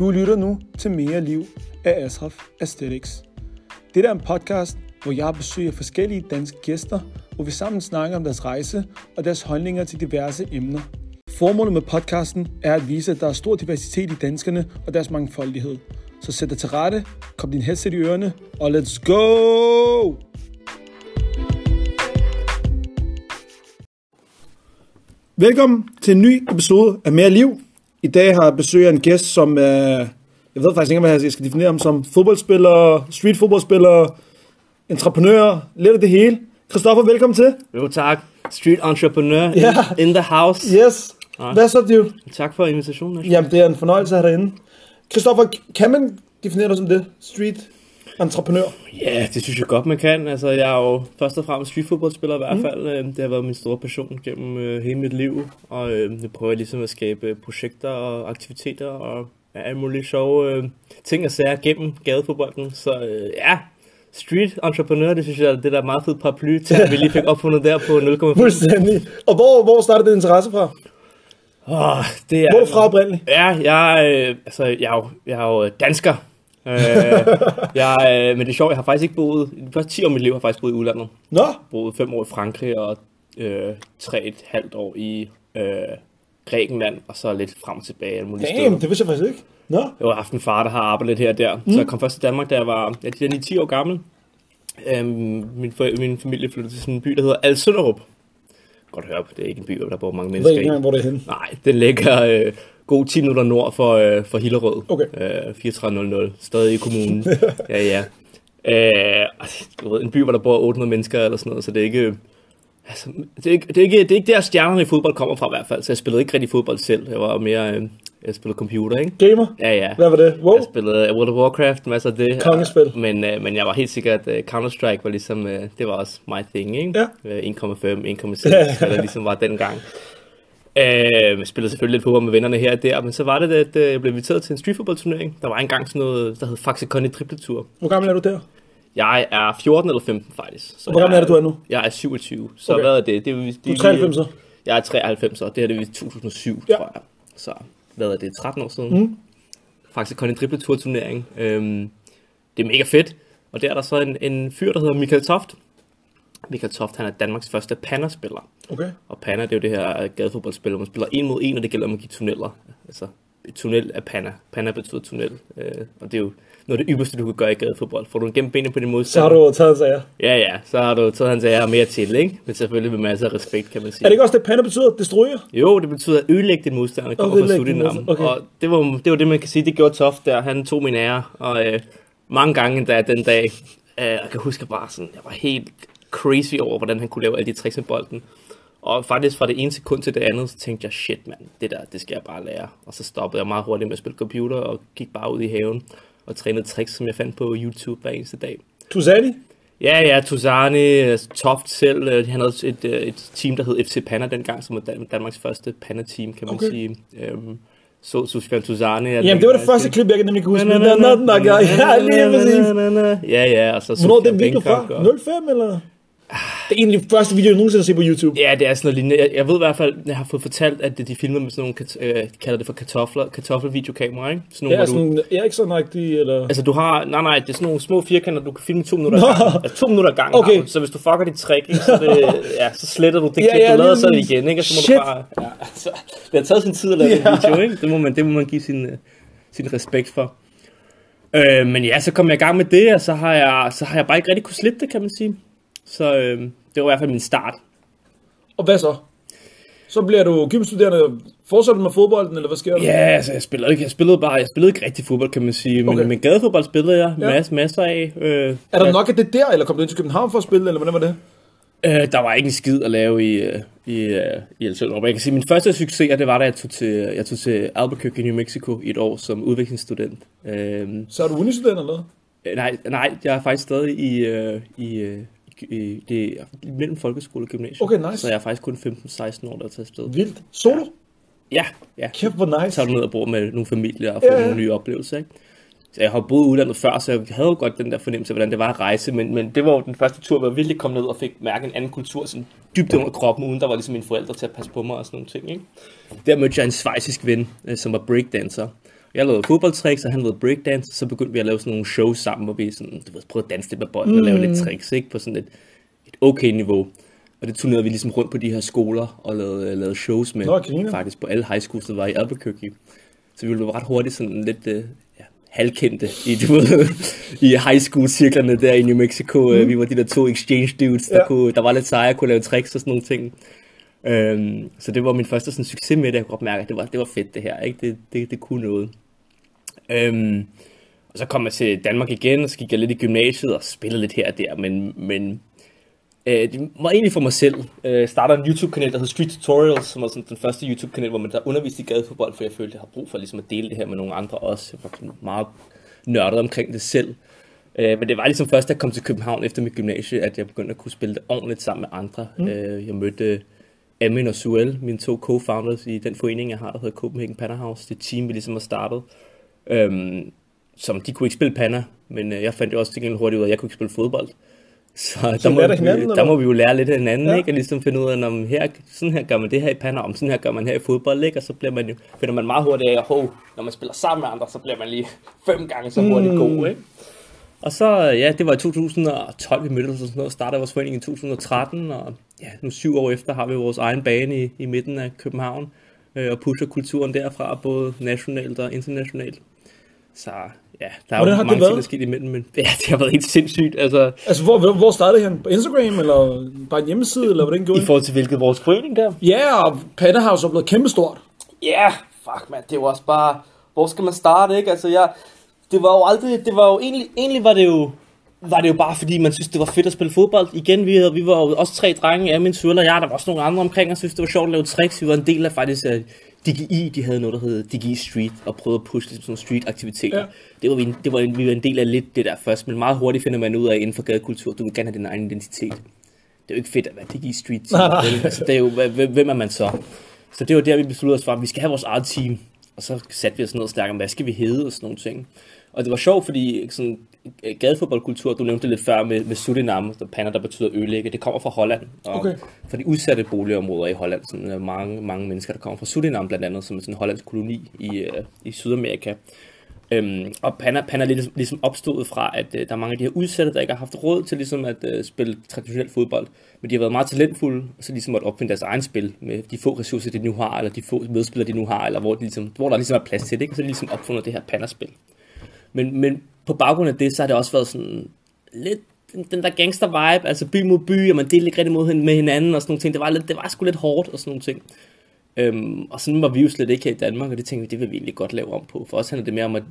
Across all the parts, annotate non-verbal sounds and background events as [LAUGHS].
Du lytter nu til Mere Liv af Asraf Aesthetics. Det er en podcast, hvor jeg besøger forskellige danske gæster, hvor vi sammen snakker om deres rejse og deres holdninger til diverse emner. Formålet med podcasten er at vise, at der er stor diversitet i danskerne og deres mangfoldighed. Så sæt dig til rette, kom din headset i ørerne, og let's go! Velkommen til en ny episode af Mere Liv. I dag har jeg besøg af en gæst, som er, jeg ved faktisk ikke, hvad jeg skal definere ham som, fodboldspiller, street fodboldspiller, entreprenør, lidt af det hele. Christoffer, velkommen til. Jo tak. Street entrepreneur in, Ja. in the house. Yes. Hvad så, du? Tak for invitationen. Jamen, det er en fornøjelse at have dig inde. Christoffer, kan man definere dig som det? Street entreprenør? Ja, det synes jeg godt, man kan. Altså, jeg er jo først og fremmest streetfodboldspiller i hvert fald. Mm. Det har været min store passion gennem øh, hele mit liv. Og øh, nu prøver jeg ligesom at skabe projekter og aktiviteter og ja, alle mulige sjove øh, ting og sager gennem gadefodbolden. Så øh, ja, street entrepreneur, det synes jeg, det der er meget fed paraply vi lige fik opfundet der på 0,5. [LAUGHS] Fuldstændig. Og hvor, hvor startede din interesse fra? Oh, det er, Hvor er du fra oprindeligt? Ja, jeg, øh, altså, jeg, er jo, jeg er jo øh, dansker. Øh, jeg, øh, men det er sjovt, jeg har faktisk ikke boet, de første 10 år af mit liv har jeg faktisk boet i udlandet. Nå, Boet 5 år i Frankrig og øh, 3,5 år i øh, Grækenland, og så lidt frem og tilbage. damn, steder. det vidste jeg faktisk ikke. Nå, Jeg har haft en far, der har arbejdet lidt her og der. Mm. Så jeg kom først til Danmark, da jeg var ja, de der 10 år gammel. Øhm, min, min familie flyttede til sådan en by, der hedder Alsønderup. Godt høre, det er ikke en by, hvor der bor mange jeg ved mennesker ikke engang, hvor det er henne. Nej, den ligger øh, god 10 minutter nord for, øh, for Hillerød. Okay. Øh, 3400, stadig i kommunen. [LAUGHS] ja, ja. Øh, altså, du ved, en by, hvor der bor 800 mennesker eller sådan noget, så det er ikke... øh, Altså, det, er ikke, det, er ikke, det er ikke der, stjernerne i fodbold kommer fra i hvert fald, så jeg spillede ikke rigtig fodbold selv. Jeg var mere... Øh, jeg spillede computer, ikke? Gamer? Ja, ja. Hvad var det? Wow. Jeg spillede World of Warcraft, masser af det. Kongespil. Men, øh, men jeg var helt sikkert, uh, Counter-Strike var ligesom, uh, det var også my thing, ikke? Ja. Øh, 1,5, 1,6, [LAUGHS] hvad der ligesom var dengang. Øh, spillede selvfølgelig lidt fodbold med vennerne her og der, men så var det, at øh, jeg blev inviteret til en streetfodboldturnering. Der var engang sådan noget, der hed Faxe Conny Tripletur. Hvor gammel er du der? Jeg er 14 eller 15 faktisk. Så Og hvor gammel er du er nu? Jeg er 27. Så Okay. hvad er det? det, er, det Du er 93 år. Jeg er 93 år. Det her det er i 2007, Ja. tror jeg. Så hvad er det? 13 år siden. Mm. Faktisk kun en dribletur turnering. Øhm, det er mega fedt. Og der er der så en, en fyr, der hedder Michael Toft. Michael Toft, han er Danmarks første panna-spiller. Okay. Og panna, det er jo det her gadefodboldspil, hvor man spiller en mod en, og det gælder om at give tunneller. Altså, et tunnel er panna. Panna betyder tunnel. Øh, og det er jo noget af det ypperste, du kan gøre i gadefodbold. Får du en gennem benene på din Så modstander. har du taget sig af. Ja, ja, så har du taget hans ære mere til, ikke? Men selvfølgelig med masser af respekt, kan man sige. Er det ikke også det, panda betyder? Destruer? Jo, det betyder at ødelægge din modstander, kommer ødelægge fra din modstander, okay. Og det var, det var det, man kan sige, det gjorde Toft der. Han tog min ære, og øh, mange gange da den dag, øh, jeg kan huske bare sådan, jeg var helt crazy over, hvordan han kunne lave alle de tricks med bolden. Og faktisk fra det ene sekund til det andet, så tænkte jeg, shit mand, det der, det skal jeg bare lære. Og så stoppede jeg meget hurtigt med at spille computer, og gik bare ud i haven og trænede tricks, som jeg fandt på YouTube hver eneste dag. Tuzani? Ja, ja, Tuzani, Toft selv, øh, han havde et, øh, et team, der hed FC Panna dengang, som var Dan- Danmarks første Panna-team, kan man Okay. sige. Øhm, så Sufjan Tuzani. Jamen, det var det første klip, jeg nemlig kan huske. Præcis. Ja, ja, og så Hvornår er Sufjan den video Bangkok fra? og- 05 eller? Det er egentlig første video, jeg nogensinde har set på YouTube. Ja, det er sådan noget lignende. Jeg, jeg ved i hvert fald, jeg har fået fortalt, at de filmer med sådan nogle, øh, de kalder det for kartofler, kartoffelvideokameraer, ikke? Sådan nogle, Ja, hvor du, sådan Ericsson-agtig, eller... Altså du har, nej nej, det er sådan nogle små firkanter, du kan filme to minutter Nå. ad gangen. Altså to minutter ad gangen. Okay. Så hvis du fucker dit trick, ikke, så, det, ja, så sletter du det Ja, klip, ja, du lavede, så præcis. igen, ikke? Og så må Shit. du bare, ja, altså, det har taget sin tid at lave Ja. ja. en video, ikke? Det må man, det må man give sin, øh, sin respekt for. Øh, men ja, så kom jeg i gang med det, og så har jeg, så har jeg bare ikke rigtig kunne slippe det, kan man sige. Så øh, det var i hvert fald min start. Og hvad så? Så bliver du gymstuderende. Fortsætter med fodbolden, eller hvad sker der? Ja, altså jeg spillede ikke, jeg spillede bare, jeg spillede ikke rigtig fodbold, kan man sige, men, Okay. men gadefodbold spillede jeg Ja. masser, masser af. Øh, Er der nok af det der, eller kom du ind til København for at spille, eller hvordan var det? Øh, der var ikke en skid at lave i, øh, i, øh, i El Salvador. Jeg kan sige, min første succes, det var, da jeg tog til, jeg tog til Albuquerque, New Mexico i et år som udviklingsstudent. Øh, Så er du unistudent eller hvad? nej, nej, jeg er faktisk stadig i, øh, øh, i det er mellem folkeskole og gymnasium. Okay, nice. Så jeg er faktisk kun 15-16 år, der er taget afsted. Vildt. Solo? Ja, ja. Kæft, hvor nice. Så ned og bor med nogle familier og får Ja, ja, nogle nye oplevelser, ikke? Så jeg har boet i udlandet før, så jeg havde jo godt den der fornemmelse af, hvordan det var at rejse, men, men det var jo den første tur, hvor jeg virkelig kom ned og fik mærke en anden kultur, sådan dybt under kroppen, uden der var ligesom mine forældre til at passe på mig og sådan nogle ting, ikke? Der mødte jeg en svejsisk ven, øh, som var breakdancer, Jeg lavede fodboldtricks, og han lavede breakdance, så begyndte vi at lave sådan nogle shows sammen, hvor vi sådan, du ved, prøvede at danse lidt med bolden mm. og lave lidt tricks, ikke? På sådan et, et okay niveau. Og det turnerede vi ligesom rundt på de her skoler og lavede, lavede shows med, Nå, faktisk på alle high schools, der var i Albuquerque. Så vi blev ret hurtigt sådan lidt uh, ja, halvkendte i, du ved, [LAUGHS] i high school cirklerne der i New Mexico. Mm. Vi var de der to exchange dudes, der, Ja. kunne, der var lidt seje og kunne lave tricks og sådan nogle ting. Øhm, så det var min første sådan, succes med det. Jeg kunne godt mærke, at det var, det var fedt det her. Ikke? Det, det, det kunne noget. Øhm, og så kom jeg til Danmark igen, og så gik jeg lidt i gymnasiet og spillede lidt her og der, men, men øh, det var egentlig for mig selv. Jeg øh, starter en YouTube-kanal, der hedder Street Tutorials, som var sådan den første YouTube-kanal, hvor man der underviste i gadefodbold, for jeg følte, jeg har brug for ligesom at dele det her med nogle andre også. Jeg var meget nørdet omkring det selv. Øh, men det var ligesom først, da jeg kom til København efter mit gymnasie, at jeg begyndte at kunne spille det ordentligt sammen med andre. Mm. Øh, jeg mødte Amin og Suel, mine to co-founders i den forening, jeg har, der hedder Copenhagen Panda House. Det team, vi ligesom har startet. Øhm, som de kunne ikke spille panna, men øh, jeg fandt jo også til gengæld hurtigt ud af, at jeg kunne ikke spille fodbold. [LAUGHS] Så, der, må, lærte vi, der må vi jo lære lidt af hinanden, ja. ikke? Og ligesom finde ud af, om her, sådan her gør man det her i panna, om sådan her gør man her i fodbold, ikke? Og så bliver man jo, finder man meget hurtigt af, at hov, når man spiller sammen med andre, så bliver man lige [LAUGHS] fem gange så hurtigt Mm. god, ikke? Og så, ja, det var i 2012, vi mødtes og sådan noget, startede vores forening i 2013, og ja, nu syv år efter har vi vores egen bane i, i midten af København, øh, og pusher kulturen derfra, både nationalt og internationalt. Så ja, der er Hvordan jo har det mange ting, været? der er sket imellem, men [LAUGHS] ja, det har været helt sindssygt. Altså, Altså, hvor, hvor- startede han? På Instagram, eller bare en hjemmeside, eller hvordan gjorde i det? forhold til hvilket vores forening der. Ja, og Panda House er blevet kæmpestort. Ja, yeah, fuck man, det var også bare, hvor skal man starte, ikke? Altså jeg, det var jo aldrig, det var jo egentlig, egentlig var det jo, var det jo bare fordi, man synes, det var fedt at spille fodbold. Igen, vi, havde, vi var jo også tre drenge, Amin, Suel og jeg, der var også nogle andre omkring, og synes, det var sjovt at lave tricks. Vi var en del af faktisk uh, DGI, de havde noget, der hed DGI Street, og prøvede at pushe ligesom sådan nogle street-aktiviteter. Ja. Det var, vi, det var vi var en del af lidt det der først, men meget hurtigt finder man ud af inden for gadekultur, du vil gerne have din egen identitet. Det er jo ikke fedt at være DGI Street. Nej, nej. Altså, det er jo, hvem er man så? Så det var der, vi besluttede os for, at vi skal have vores eget team. Og så satte vi os ned og snakkede om, hvad skal vi hedde og sådan nogle ting. Og det var sjovt, fordi sådan, øh, gadefodboldkultur, du nævnte lidt før med, med Surinam, der pander, der betyder ødelægge, det kommer fra Holland. Og Okay. Fra de udsatte boligområder i Holland. Sådan, øh, mange, mange mennesker, der kommer fra Surinam blandt andet, som er sådan en hollandsk koloni i, øh, i Sydamerika. Øhm, og Panna, Panna er ligesom, ligesom opstået fra, at øh, der er mange af de her udsatte, der ikke har haft råd til ligesom at øh, spille traditionel fodbold, men de har været meget talentfulde, og så ligesom at opfinde deres egen spil med de få ressourcer, de nu har, eller de få medspillere, de nu har, eller hvor, de ligesom, hvor der ligesom er plads til det, ikke? Så de ligesom opfundet det her Panna-spil. Men, men på baggrund af det, så har det også været sådan lidt den, der gangster-vibe, altså by mod by, og man delte ikke rigtig mod med hinanden og sådan nogle ting. Det var, lidt, det var sgu lidt hårdt og sådan nogle ting. Øhm, og sådan var vi jo slet ikke her i Danmark, og det tænkte vi, det vil vi egentlig godt lave om på. For os handler det mere om at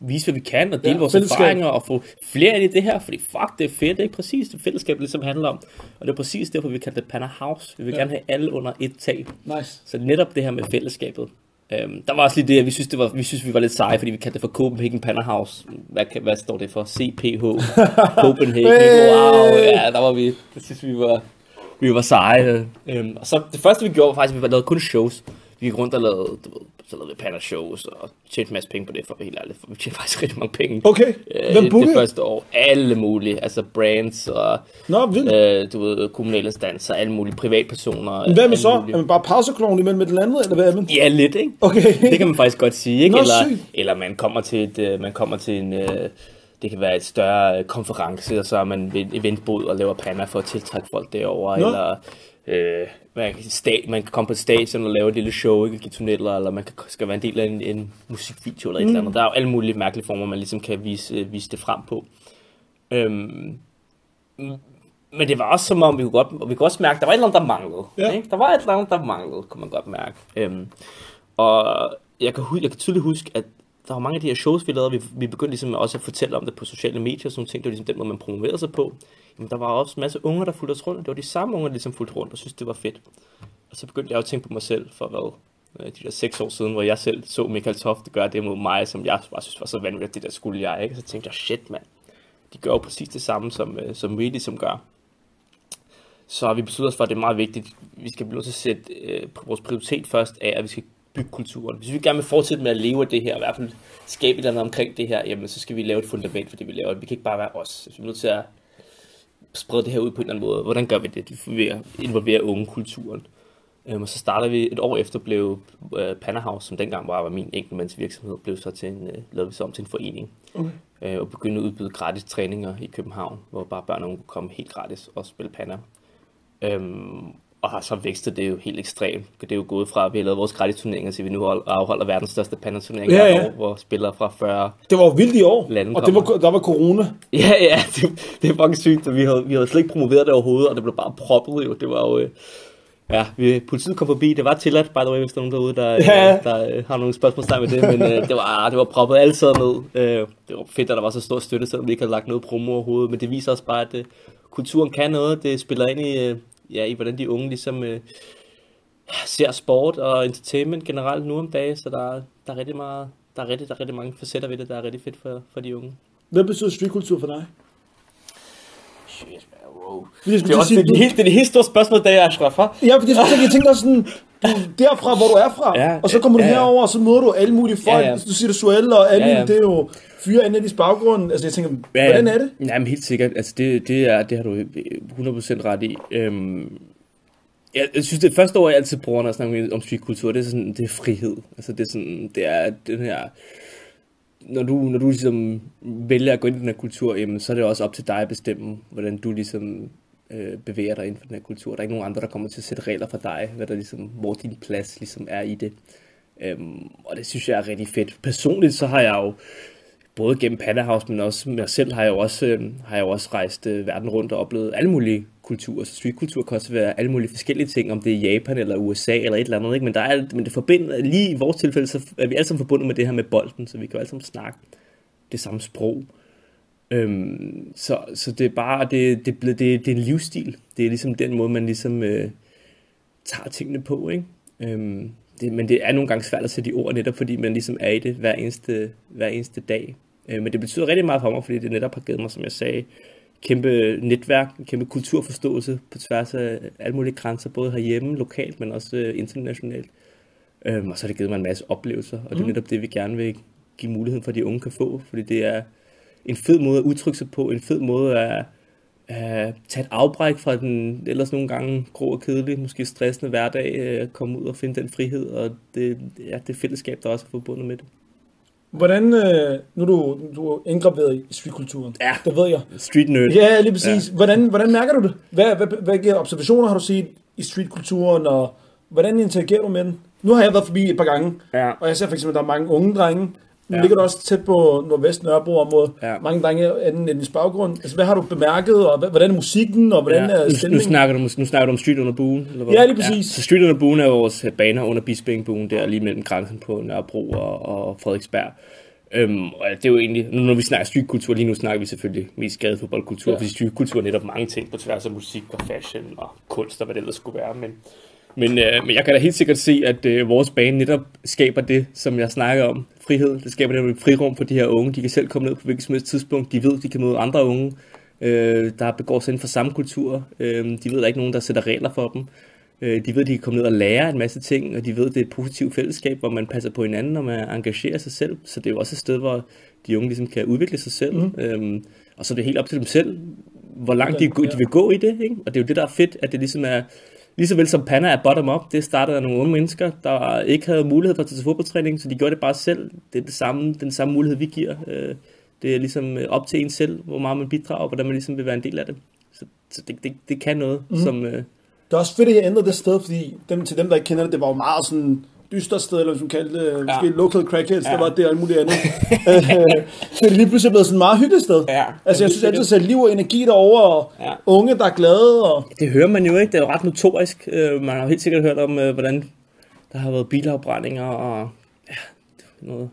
vise, hvad vi kan, og dele Ja, vores fællesskab. erfaringer, og få flere ind i det her, fordi fuck, det er fedt, ikke? Præcis det fællesskab, ligesom handler om. Og det er præcis derfor, vi kalder det Panna House. Vi vil ja. gerne have alle under et tag. Nice. Så netop det her med fællesskabet. Øhm, der var også lige det, at vi synes, det var, vi synes, vi var lidt seje, fordi vi kaldte det for Copenhagen Panna House. Hvad, hvad står det for? CPH. [LAUGHS] Copenhagen. Hey! Wow, ja, der var vi, det synes vi var, vi var seje. Øhm, og så det første, vi gjorde, var faktisk, at vi lavede kun shows. Vi gik rundt og lavede, du ved, så lavede vi Panna shows, og tjente en masse penge på det, for at helt ærligt. For vi tjente faktisk rigtig mange penge. Okay. Øh, Hvem det bookede? første år. Alle mulige. Altså brands og Nå, vildt. øh, du ved, kommunale instanser, alle mulige privatpersoner. Men hvad med så? mulige- Er man bare pauseklovn imellem et eller andet, eller hvad er man? Ja, lidt, ikke? Okay. Det kan man faktisk godt sige, ikke? Nå, eller, sygt. eller man kommer til et, øh, man kommer til en, øh, det kan være et større øh, konference, og så er man ved et eventbod og laver panna for at tiltrække folk derover eller øh, man, kan, sta- man kan komme på et stadion og lave et lille show, ikke? Give tunneller, eller man kan, skal være en del af en, en musikvideo eller et Mm. eller andet. Der er jo alle mulige mærkelige former, man ligesom kan vise, øh, vise det frem på. Øhm, men det var også som om, vi kunne, godt, og vi kunne også mærke, der var et eller andet, der manglede. Ja. Ikke? Der var et eller andet, der manglede, kunne man godt mærke. Øhm, og jeg kan, jeg kan tydeligt huske, at der var mange af de her shows, vi lavede, vi, vi begyndte ligesom også at fortælle om det på sociale medier og sådan ting. Det var ligesom den måde, man promoverede sig på. Jamen, der var også en masse unger, der fulgte os rundt, og det var de samme unger, der ligesom fulgte rundt og synes det var fedt. Og så begyndte jeg at tænke på mig selv for hvad, øh, de der seks år siden, hvor jeg selv så Michael Toft gøre det mod mig, som jeg bare synes var så vanvittigt, det der skulle jeg, ikke? Så tænkte jeg, shit mand, de gør jo præcis det samme, som, øh, som vi ligesom gør. Så vi besluttet os for, at det er meget vigtigt. Vi skal blive nødt til at sætte øh, vores prioritet først af, at vi skal bygge kulturen. Hvis vi gerne vil fortsætte med at leve af det her, og i hvert fald skabe et eller andet omkring det her, jamen så skal vi lave et fundament for det, vi laver. Vi kan ikke bare være os. Vi er nødt til at sprede det her ud på en eller anden måde. Hvordan gør vi det? Vi får ved at involvere unge kulturen. Øhm, og så startede vi et år efter, blev øh, Pannerhouse, som dengang var, var min enkeltmandsvirksomhed, blev så til en, øh, lavede vi så om til en forening. Okay. Øh, og begyndte at udbyde gratis træninger i København, hvor bare børn og unge kunne komme helt gratis og spille panner. Øhm, og har så vækstet det jo helt ekstremt. Det er jo gået fra, at vi har lavet vores gratis turneringer, til vi nu afholder verdens største pandaturnering Ja, ja. år, hvor spillere fra 40 Det var vildt i år, Lande og det var, der var corona. Ja, ja, [LAUGHS] det, det er fucking sygt, vi havde, vi havde slet ikke promoveret det overhovedet, og det blev bare proppet jo. Det var jo... Øh, ja, vi, politiet kom forbi, det var tilladt, by the way, hvis der er nogen derude, der, Ja. øh, der øh, har nogle spørgsmål med det, men øh, det, var, det var proppet alle sad ned. Øh, det var fedt, at der var så stor støtte, selvom vi ikke havde lagt noget promo overhovedet, men det viser også bare, at øh, kulturen kan noget, det spiller ind i, øh, ja, i hvordan de unge ligesom øh, ser sport og entertainment generelt nu om dagen, så der, er- der er rigtig meget, der er rigtig, der er rigtig mange facetter ved det, der er rigtig fedt for, for de unge. Hvad betyder streetkultur for dig? Wow. Jeg skulle Det er også sige, det, er de helt, det er de helt store spørgsmål, der er Ashraf, hva'? Ja, fordi jeg, tænkte, jeg tænkte også sådan, du, derfra, hvor du er fra, Ja, og så kommer du ja, ja. herover, og så møder du alle mulige folk. Ja, ja. Du siger det Suelle, og alle, Ja, ja. det er jo fyre af Annelies baggrund. Altså jeg tænker, hvordan er det? Jamen helt sikkert. Altså det, det, er, det har du 100% ret i. Øhm, jeg, jeg synes, det første år, jeg altid bruger, når jeg snakker om streetkultur, det er, sådan, det er frihed. Altså det er sådan, det er den her... Når du, når du ligesom vælger at gå ind i den her kultur, jamen, så er det også op til dig at bestemme, hvordan du ligesom øh, bevæger dig inden for den her kultur. Der er ikke nogen andre, der kommer til at sætte regler for dig, hvad der ligesom, hvor din plads ligesom er i det. Øhm, og det synes jeg er rigtig fedt. Personligt så har jeg jo både gennem Pandahouse, men også mig selv har jeg jo også, øh, har jeg jo også rejst øh, verden rundt og oplevet alle mulige kultur. Så streetkultur kan også være alle mulige forskellige ting, om det er Japan eller USA eller et eller andet. Ikke? Men, der er, men det forbinder, lige i vores tilfælde, så er vi alle sammen forbundet med det her med bolden, så vi kan jo alle sammen snakke det samme sprog. Øhm, så, så det er bare, det, det, er det, det er en livsstil. Det er ligesom den måde, man ligesom øh, tager tingene på, ikke? Øhm, det, men det er nogle gange svært at sætte i ord, netop fordi man ligesom er i det hver eneste, hver eneste dag. Øh, men det betyder rigtig meget for mig, fordi det netop har givet mig, som jeg sagde, kæmpe netværk, kæmpe kulturforståelse på tværs af alle mulige grænser, både herhjemme, lokalt, men også øh, internationalt. Øhm, og så har det givet mig en masse oplevelser, og det er netop det, vi gerne vil give muligheden for, at de unge kan få, fordi det er en fed måde at udtrykke sig på, en fed måde at, at tage et afbræk fra den ellers nogle gange grå og kedelige, måske stressende hverdag, øh, komme ud og finde den frihed, og det, ja, det fællesskab, der også er forbundet med det. Hvordan, øh, nu er du, du er indgraveret i streetkulturen. Ja. Det ved jeg. Street nerd. Ja, lige præcis. Ja. Hvordan, hvordan mærker du det? Hvad, hvad, hvilke observationer har du set i streetkulturen, og hvordan interagerer du med den? Nu har jeg været forbi et par gange, Ja. og jeg ser for eksempel, at der er mange unge drenge. Nu Ja. ligger du også tæt på Nordvest Nørrebro område. Ja. Mange drenge anden etnisk baggrund. Altså, hvad har du bemærket, og hvordan er musikken, og hvordan Ja. er Nu, nu, stemningen? snakker du, nu snakker du om Street under buen? Eller hvad? Ja, lige præcis. Så Street under buen er vores baner under Bispingbuen, der lige mellem grænsen på Nørrebro og, og Frederiksberg. Øhm, og det er jo egentlig, nu når vi snakker streetkultur, lige nu snakker vi selvfølgelig mest gadefodboldkultur, Ja. ja. fordi streetkultur er netop mange ting på tværs af musik og fashion og kunst og hvad det ellers skulle være. Men, men, øh, men jeg kan da helt sikkert se, at øh, vores bane netop skaber det, som jeg snakker om, frihed. Det skaber netop et frirum for de her unge. De kan selv komme ned på hvilket som helst tidspunkt. De ved, de kan møde andre unge, øh, der begår sig inden for samme kultur. Øh, de ved, der er ikke nogen, der sætter regler for dem. Øh, de ved, de kan komme ned og lære en masse ting, og de ved, det er et positivt fællesskab, hvor man passer på hinanden, og man engagerer sig selv. Så det er jo også et sted, hvor de unge ligesom kan udvikle sig selv. Mm. Øhm, og så er det helt op til dem selv, hvor langt de, de vil gå i det. Ikke? Og det er jo det, der er fedt, at det ligesom er, lige så vel som Panna er bottom-up, det startede af nogle unge mennesker, der ikke havde mulighed for at tage til fodboldtræning, så de gjorde det bare selv. Det er det samme, den samme mulighed, vi giver. Øh, det er ligesom øh, op til en selv, hvor meget man bidrager, og hvordan man ligesom vil være en del af det. Så, så det, det, det kan noget, mm. som... Øh, Det er også fedt, at jeg ændrede det sted, fordi dem, til dem, der ikke kender det, det var jo meget sådan dystert sted, eller man kaldte det, måske Ja. local crackheads, ja. Der var det og alt muligt andet. [LAUGHS] Så er det lige pludselig blevet sådan et meget hyggeligt sted. Ja. Altså jeg synes altid, at liv og energi derovre, og Ja. unge, der er glade, og Det hører man jo ikke. Det er jo ret notorisk. Øh, Man har jo helt sikkert hørt om, øh, hvordan der har været bilafbrændinger og ja, noget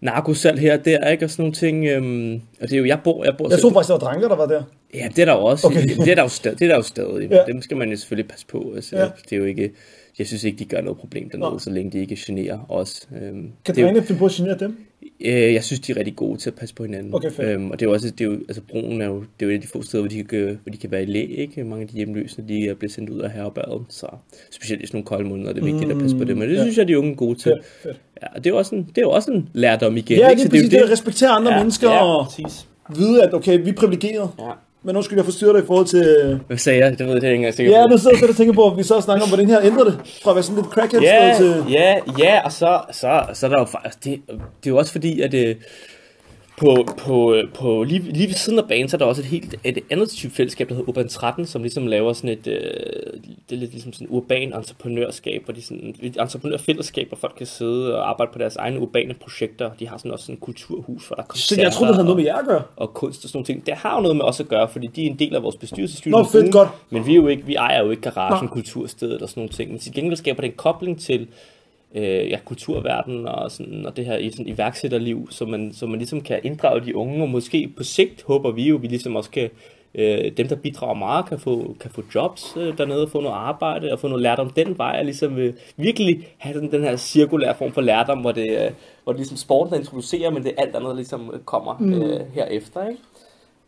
narkosalg her og der, ikke? Og sådan nogle ting. øhm, Og det er jo, jeg bor, jeg bor jeg så faktisk, der var drenge, der var der. Ja, det er der jo også. Okay. Det er der jo stadig. Det er der jo stadig. Ja. Dem skal man jo selvfølgelig passe på. Altså, Ja. ja. Det er jo ikke... Jeg synes ikke, de gør noget problem dernede, Nå. så længe de ikke generer os. Øhm, Kan det er drengene finde på at genere dem? Øh, jeg synes, de er rigtig gode til at passe på hinanden. Okay, øhm, og det er jo også, det er jo, altså broen er jo, det er jo et af de få steder, hvor de kan, hvor de kan være i læ, ikke? Mange af de hjemløse, de er blevet sendt ud af herberget, så specielt i sådan nogle kolde måneder, er det vigtigt at passe på det. Men det ja. synes jeg, de unge er gode til. Fedt, fedt. Ja, og det er jo også en, det er jo også en lærdom igen, Ja, ikke? det er Så præcis det, at respektere andre ja, mennesker, ja, og præcis. vide, at okay, vi er privilegerede. Ja. Men undskyld, jeg forstyrrer dig i forhold til... øh, Hvad sagde jeg? Det ved jeg ikke engang sikkert. Ja, nu sidder jeg og tænker på, at vi så snakker om, hvordan her ændrer det. Fra at være sådan lidt crackhead Ja, til... ja, ja, og så, så, så er der jo faktisk, det, det er jo også fordi, at det, på, på, på lige, lige ved siden af banen, så er der også et helt et andet type fællesskab, der hedder Urban 13, som ligesom laver sådan et, øh, det er lidt ligesom sådan urban entreprenørskab, hvor de sådan, et entreprenørfællesskab, hvor folk kan sidde og arbejde på deres egne urbane projekter. De har sådan også sådan et kulturhus, hvor der er Så jeg troede, det havde noget med jer at gøre. og kunst og sådan nogle ting. Det har jo noget med os at gøre, fordi de er en del af vores bestyrelse. Nå, fedt, godt. Men vi, er jo ikke, vi ejer jo ikke garagen, Nå. kulturstedet og sådan nogle ting. Men til gengæld skaber det en kobling til øh, ja, kulturverdenen og, sådan, og det her i sådan iværksætterliv, så man, så man ligesom kan inddrage de unge, og måske på sigt håber vi jo, vi ligesom også kan, øh, dem der bidrager meget, kan få, kan få jobs øh, dernede, få noget arbejde og få noget lærdom den vej, og ligesom øh, virkelig have sådan den her cirkulære form for lærdom, hvor det, øh, hvor det ligesom sporten, der introducerer, men det er alt andet, der ligesom øh, kommer mm. øh, herefter, ikke?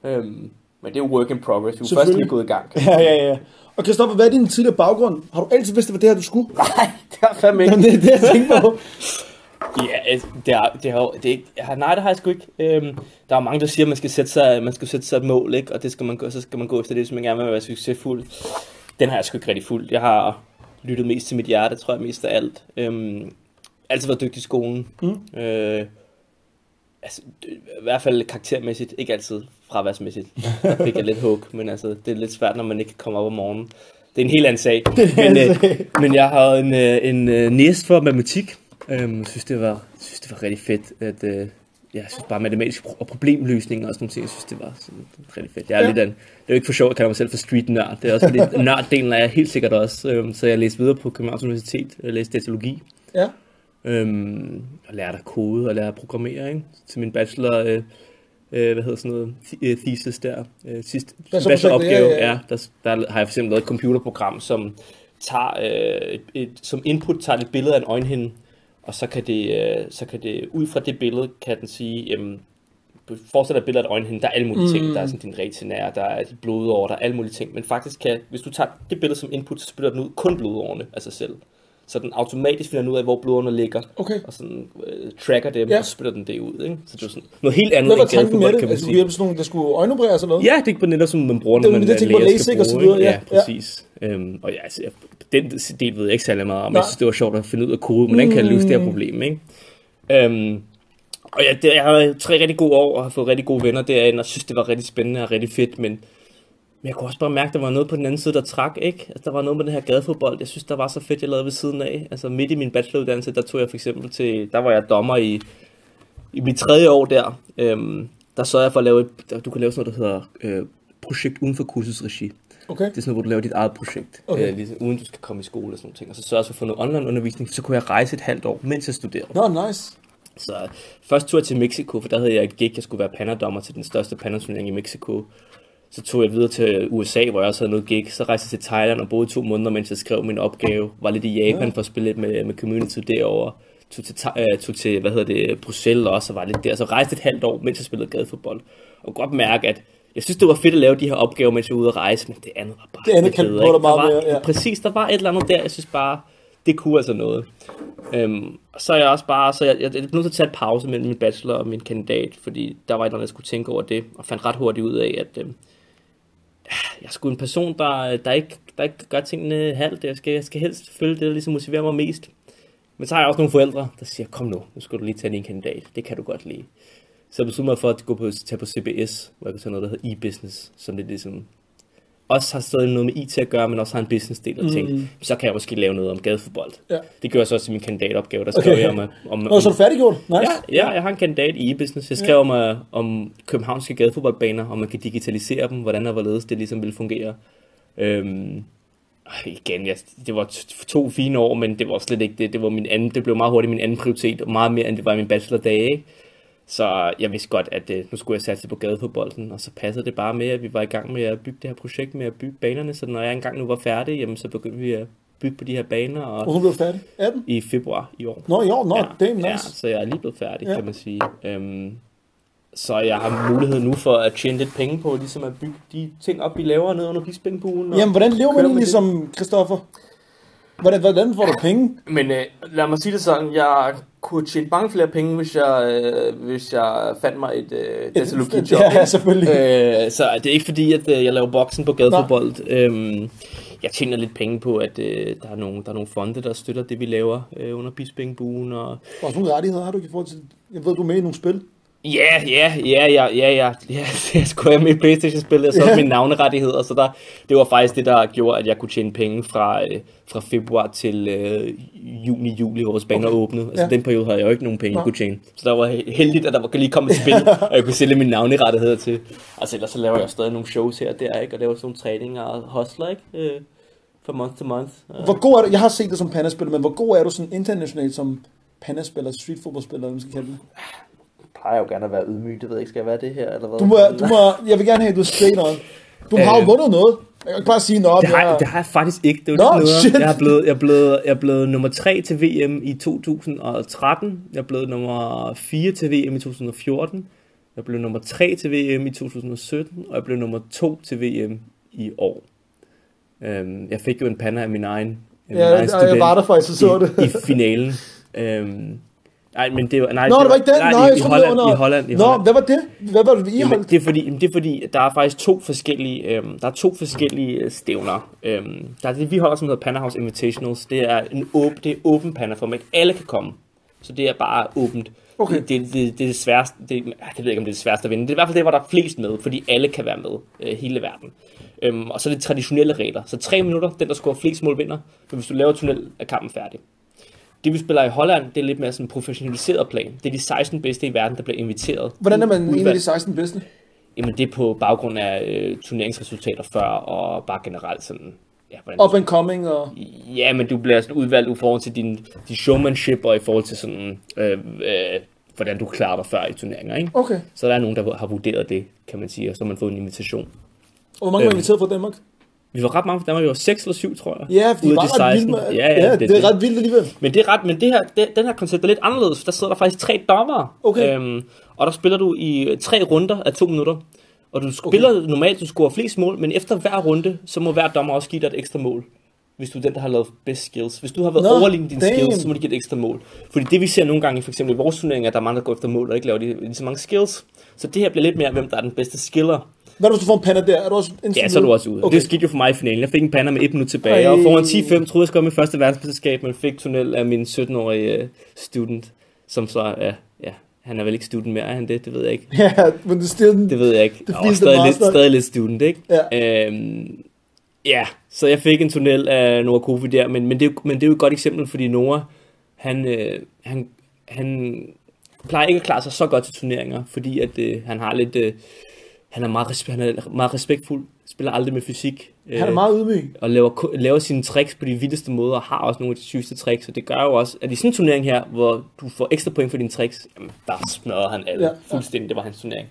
Øhm, men det er jo work in progress. Vi er først lige gået i gang. [LAUGHS] Ja, ja, ja. Og Christoffer, hvad er din tidligere baggrund? Har du altid vidst, var det her, du skulle? Nej, det er fandme ikke. Jamen, det er det, jeg tænker på. [LAUGHS] Ja, altså, det er, det er, det er ikke, nej, det har jeg sgu ikke. Øhm, der er mange, der siger, at man skal sætte sig, man skal sætte sig et mål, ikke? og det skal man gå, så skal man gå efter det, hvis man gerne vil være succesfuld. Den har jeg sgu ikke rigtig fuldt. Jeg har lyttet mest til mit hjerte, tror jeg mest af alt. Øhm, altid været dygtig i skolen. Mm. Øh, altså, i hvert fald karaktermæssigt, ikke altid fraværsmæssigt. Der fik jeg lidt hug, men altså, det er lidt svært, når man ikke kan komme op om morgenen. Det er en helt anden sag. [LAUGHS] Men, øh, men jeg har en, øh, en øh, næst for matematik. Øhm, jeg synes, det var, synes, det var rigtig fedt, at øh, jeg synes bare matematisk pro- og problemløsning og sådan nogle ting, jeg synes, det var sådan, rigtig fedt. Jeg er Ja. lidt en, det er jo ikke for sjovt, at kalde mig selv for street nørd. Det er også fordi, [LAUGHS] nørddelen er jeg helt sikkert også. Øhm, så jeg læste videre på Københavns Universitet, jeg læste datalogi, Ja. øhm, og lærte at kode og lærte at programmere, ikke? Til min bachelor, øh, øh, hvad hedder sådan noget, øh, thesis der, øh, sidste bacheloropgave, ja, ja. ja, der, der har jeg for eksempel lavet et computerprogram, som tager øh, et, et, som input tager et billede af en øjenhinde, og så kan det, øh, så kan det ud fra det billede, kan den sige, jamen, forestil dig et billede af øjenhinde, der er alle mulige mm. ting, der er sådan din retinære, der er de blodårer, der er alle mulige ting, men faktisk kan, hvis du tager det billede som input, så spytter den ud kun blodårene af sig selv. Så den automatisk finder ud af, hvor blodårene ligger, Okay. og sådan øh, tracker dem, Ja. ja. og spytter den det ud. Ikke? Så det er sådan noget helt andet Hvad var tanken med det? kan man Altså, sige. er sådan nogle, der skulle øjenopereres eller noget? Ja, det er på netop som man bruger, Det når var man det, tænkte på, læger skal LASIK og så bruge, videre, ja. Ja, præcis. Øhm, og ja, altså, den del ved jeg ikke særlig meget om. Nej. Jeg synes, det var sjovt at finde ud af kode. Hvordan kan jeg løse det her problem, ikke? Øhm, og ja, det, jeg har tre rigtig gode år, og har fået rigtig gode venner derinde, og synes, det var rigtig spændende og rigtig fedt, men, men jeg kunne også bare mærke, at der var noget på den anden side, der trak, ikke? Altså, der var noget med den her gadefodbold, jeg synes, der var så fedt, jeg lavede ved siden af. Altså, midt i min bacheloruddannelse, der tog jeg for eksempel til, der var jeg dommer i, i mit tredje år der, øhm, der sørger jeg for at lave, et, du kan lave sådan noget, der hedder øh, projekt uden for kursets regi. Okay. Det er sådan noget, hvor du laver dit eget projekt, Okay. øh, ligesom, uden du skal komme i skole og sådan nogle ting. Og så sørger jeg for at få noget online undervisning, så kunne jeg rejse et halvt år, mens jeg studerede. Nå, nice. Så først tog jeg til Mexico, for der havde jeg et gig, jeg skulle være panderdommer til den største panderturnering i Mexico. Så tog jeg videre til USA, hvor jeg også havde noget gig. Så rejste jeg til Thailand og boede to måneder, mens jeg skrev min opgave. Var lidt i Japan for at spille lidt med, med community derovre. Tog til, øh, tog til, hvad hedder det, Bruxelles også og var lidt der. Så rejste et halvt år, mens jeg spillede gadefodbold. Og godt mærke, at jeg synes, det var fedt at lave de her opgaver, mens jeg var ude at rejse, men det andet var bare Det andet kan der ikke? meget var, mere, ja. Præcis, der var et eller andet der, jeg synes bare, det kunne altså noget. Øhm, så er jeg også bare, så jeg, jeg, jeg er nødt til at tage et pause mellem min bachelor og min kandidat, fordi der var et eller andet, jeg skulle tænke over det, og fandt ret hurtigt ud af, at øhm, jeg er sgu en person, der, der, ikke, der ikke gør tingene halvt. Jeg skal, jeg skal helst følge det, der ligesom motiverer mig mest. Men så har jeg også nogle forældre, der siger, kom nu, nu skal du lige tage en kandidat. Det kan du godt lide. Så jeg besluttede mig for at gå på, tage på CBS, hvor jeg kan tage noget, der hedder e-business, som det ligesom også har stadig noget med IT at gøre, men også har en business del af ting. Mm. Så kan jeg måske lave noget om gadefodbold. Ja. Det gør jeg så også i min kandidatopgave, der skrev Okay. jeg om, om, Nå, så er du færdiggjort? Nice. Ja, ja, jeg har en kandidat i e-business. Jeg skrev om, uh, om københavnske gadefodboldbaner, om man kan digitalisere dem, hvordan og hvorledes det ligesom vil fungere. Øhm, igen, jeg, det var to fine år, men det var slet ikke det. Det, var min anden, det blev meget hurtigt min anden prioritet, og meget mere end det var i min bachelordage. Så jeg vidste godt, at øh, nu skulle jeg satse på gadefodbolden, og så passede det bare med, at vi var i gang med at bygge det her projekt med at bygge banerne, så når jeg engang nu var færdig, jamen, så begyndte vi at bygge på de her baner, og Hvornår blev du færdig? 18? i februar i år. Nå, i år? Nå, Ja, damn nice. ja, så jeg er lige blevet færdig, Ja. kan man sige. Øhm, så jeg har mulighed nu for at tjene lidt penge på, ligesom at bygge de ting op, vi laver nede under Bispingbuen. og Jamen, hvordan lever man egentlig som Christoffer? Hvordan, hvordan får du penge? Men øh, lad mig sige det sådan, jeg kunne tjene mange flere penge, hvis jeg, øh, hvis jeg fandt mig et øh, datalogi-job. [LAUGHS] Ja, selvfølgelig. Øh, så det er ikke fordi, at øh, jeg laver boksen på gadefodbold. Øhm, jeg tjener lidt penge på, at øh, der, er nogle, der er nogle fonde, der støtter det, vi laver øh, under Bispingbuen. Og... Hvor nogle rettigheder har du ikke i forhold til... Jeg ved, du er med i nogle spil. Ja, ja, ja, ja, ja, ja, ja, [LAUGHS] jeg skulle have med i Playstation-spillet, og så Ja. mine navnerettigheder, så der, det var faktisk det, der gjorde, at jeg kunne tjene penge fra, øh, fra februar til øh, juni-juli, hvor vores baner Okay. åbnede. Altså Ja. den periode havde jeg jo ikke nogen penge, jeg kunne tjene. Så der var he- heldigt, at der var lige kommet et spil, [LAUGHS] og jeg kunne sælge mine navnerettigheder til. Altså ellers så laver jeg stadig nogle shows her og der, ikke? Og laver sådan nogle træninger og hustler, ikke? Øh, fra month to month. Øh. Hvor god er du? Jeg har set dig som pandaspiller, men hvor god er du sådan internationalt som pandaspiller, streetfodboldspiller, eller hvad man skal kalde det? Plejer jo gerne at være ydmyg, det ved jeg ikke, skal jeg være det her, eller hvad? Du må, du må, jeg vil gerne have, at du er straight on. Du har jo Øh. vundet noget. Jeg kan ikke bare sige, nå, Det har, jeg- det har jeg faktisk ikke. Det Nå, var lidt noget. shit. Jeg er, blevet, jeg, er blevet, jeg er blevet nummer 3 til VM i 2013. Jeg er blevet nummer 4 til VM i 2014. Jeg blev nummer 3 til VM i 2017. Og jeg blev nummer 2 til VM i år. Øhm, jeg fik jo en panda af min egen, af Ja, min egen jeg- var der faktisk og så det. i, i finalen. Øhm, nej, men det var... Nej, Nå, det var ikke den. Nej, Nå, i, jeg i, Holland, under... i Holland. I Nå, Holland. hvad var det? Hvad var det, Jamen, holdt? det er fordi, det er fordi, der er faktisk to forskellige, øhm, der er to forskellige øh, stævner. Øhm, der er det, vi holder, som hedder Panda House Invitationals. Det er en åben, det er åben panda format. Alle kan komme. Så det er bare åbent. Okay. Det, det, det, det er det sværeste, det, ah, det ved jeg ikke, om det er det sværeste at vinde. Det er i hvert fald det, hvor der er flest med, fordi alle kan være med, øh, hele verden. Øhm, og så er det traditionelle regler. Så tre minutter, den der scorer flest mål vinder. Men hvis du laver tunnel, er kampen færdig. Det vi spiller i Holland, det er lidt mere sådan en professionaliseret plan. Det er de 16 bedste i verden, der bliver inviteret. Hvordan er man en af Udvalgt. de 16 bedste? Jamen det er på baggrund af øh, turneringsresultater før, og bare generelt sådan... Ja, hvordan Up and coming og... ja, men du bliver sådan udvalgt i forhold til din, din showmanship, og i forhold til sådan, øh, øh, hvordan du klarer dig før i turneringer, ikke? Okay. Så der er nogen, der har vurderet det, kan man sige, og så har man fået en invitation. Og hvor mange var Øhm. inviteret fra Danmark? Vi var ret mange fra Danmark, vi var 6 eller 7, tror jeg. Ja, fordi det var ret vildt. 16. med- Ja, ja, ja, det, det er ret vildt alligevel. Men det er ret, men det her, det, den her koncept er lidt anderledes. Der sidder der faktisk tre dommer. Okay. Øhm, og der spiller du i øh, tre runder af to minutter. Og du spiller okay. normalt, du scorer flest mål, men efter hver runde, så må hver dommer også give dig et ekstra mål. Hvis du er den, der har lavet best skills. Hvis du har været Nå, overlignet dine damn. skills, så må du give et ekstra mål. Fordi det vi ser nogle gange, for eksempel i vores turneringer, der er mange, der går efter mål, og ikke laver de, lige så mange skills. Så det her bliver lidt mere, hvem der er den bedste skiller. Hvad hvis du får en panda der? Er du også en Ja, så er du også ude. Okay. Det skete jo for mig i finalen. Jeg fik en panda med et minut tilbage, Ej. og foran 10-5 troede jeg skulle med første verdensmesterskab, men fik tunnel af min 17-årige øh, student, som så er, ja, han er vel ikke student mere, er han det? Det ved jeg ikke. [LAUGHS] Ja, men det er still... Det ved jeg ikke. Det Og stadig, lidt, stadig lidt student, ikke? Ja. Øhm, ja, så jeg fik en tunnel af Noah Kofi der, men, men, det, er men det er jo et godt eksempel, fordi Noah, han, øh, han, han plejer ikke at klare sig så godt til turneringer, fordi at øh, han har lidt... Øh, han er, meget, respe- han er meget respektfuld, spiller aldrig med fysik. Han er øh, meget ydmyg. og laver, laver sine tricks på de vildeste måder, og har også nogle af de sygeste tricks, og det gør jo også, at i sådan en turnering her, hvor du får ekstra point for dine tricks, jamen, der smadrer han alle Ja, ja, ja. fuldstændig, det var hans turnering.